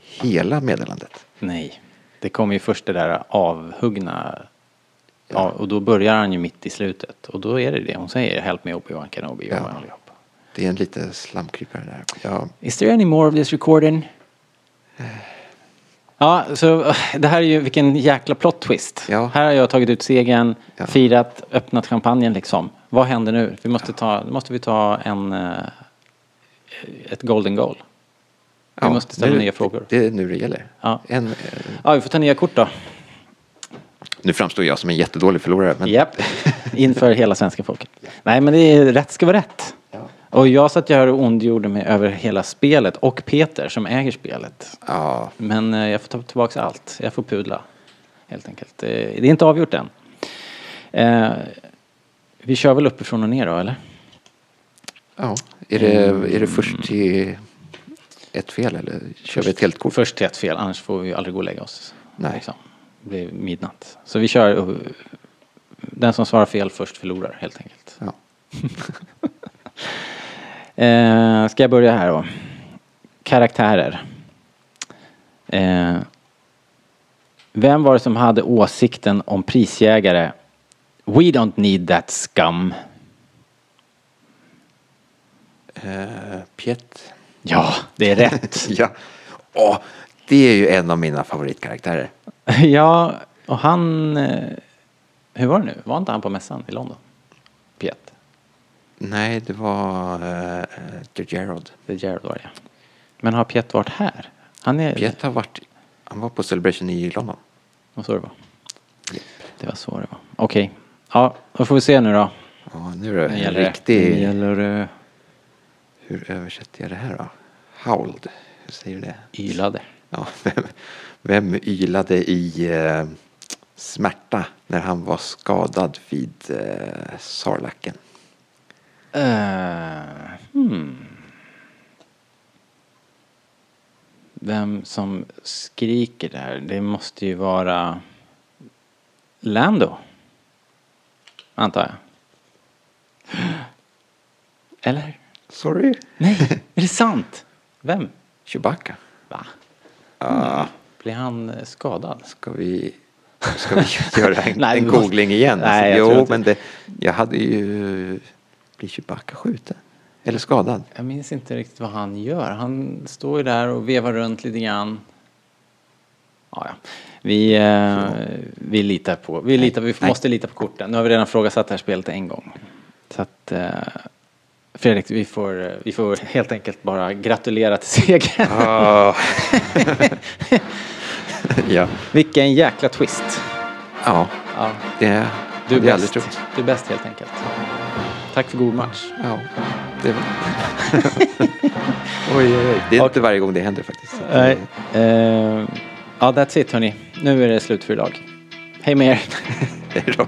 hela meddelandet. Nej, det kommer ju först det där avhuggna. Ja. och då börjar han ju mitt i slutet. Och då är det det hon säger. Help me Obi-Wan Kenobi. Ja. Allihopa. Det är en lite slamkrypare där. Ja, Is there any more of this recording? Ja, så eh, det här är ju vilken jäkla plot twist. Ja. Här har jag tagit ut segern, Ja. firat, öppnat champagnen liksom. Vad händer nu? Vi måste ta, måste vi ta en, eh, ett golden goal. Vi måste ställa nu- nya frågor. Det är nu det gäller. Ja. En, eh, Ja, vi får ta nya kort då. Nu framstår jag som en jättedålig förlorare. Men Japp, inför hela svenska folket. Nej men det är, rätt ska vara rätt. Och jag satt här och ondgjorde mig över hela spelet och Peter som äger spelet. ja, Men eh, jag får ta tillbaka allt. Jag får pudla. Helt enkelt. Eh, Det är inte avgjort än. Eh, vi kör väl uppifrån och ner då eller? ja. Är, det, är det först till ett fel eller kör vi ett helt kort? Först till ett fel, annars får vi aldrig gå och lägga oss. Nej. Liksom. Blir midnatt. Så vi kör, den som svarar fel först förlorar helt enkelt. Ja. Eh, ska jag börja här då? Karaktärer. Eh, vem var det som hade åsikten om prisjägare We don't need that scum. Uh, Piet. Ja, det är rätt. Ja. Åh, det är ju en av mina favoritkaraktärer. ja, och han... eh, Hur var det nu? Var inte han på mässan i London? Piet. Nej, det var uh, The Gerald. Är Jared var det, ja. Men har Piet varit här? Han är... Piet har varit, han var på Celebration i London. Och så det var. Det var så det var. Okej. Ja, då får vi se nu då. Ja, nu är det en riktig... Nu gäller det Hur översätter jag det här då? Howled. Hur säger du det? ylade. Ja, vem, ylade i eh, smärta när han var skadad vid eh, Sarlacken? Uh, hmm. Vem som skriker där? Det måste ju vara Lando. Antar jag. Eller? Sorry? Nej, är det sant? Vem? Chewbacca. Va? Ah, Blir han eh, skadad? ska vi, ska vi göra en, Nej, en googling igen? Nej, jag jo, men det, jag hade ju... Blir Chewbacca skjuten? Eller skadad? Jag minns inte riktigt vad han gör. Han står ju där och vevar runt lite grann. Ja, ja. Vi, eh, vi litar på, vi, litar, vi måste lita på korten. Nu har vi redan frågasatt det här spelet en gång. Så att, eh, Fredrik, vi får, eh, vi får helt enkelt bara gratulera till segern. Ah. ja. Vilken jäkla twist. ja, Ja, det, du, är bäst. du är bäst helt enkelt. Tack för god match. Ja, det var... oj, oj, oj. Det är inte varje gång det händer faktiskt. Nej. Eh, ja, that's it hörni. Nu är det slut för idag. Hej med er. Hej då.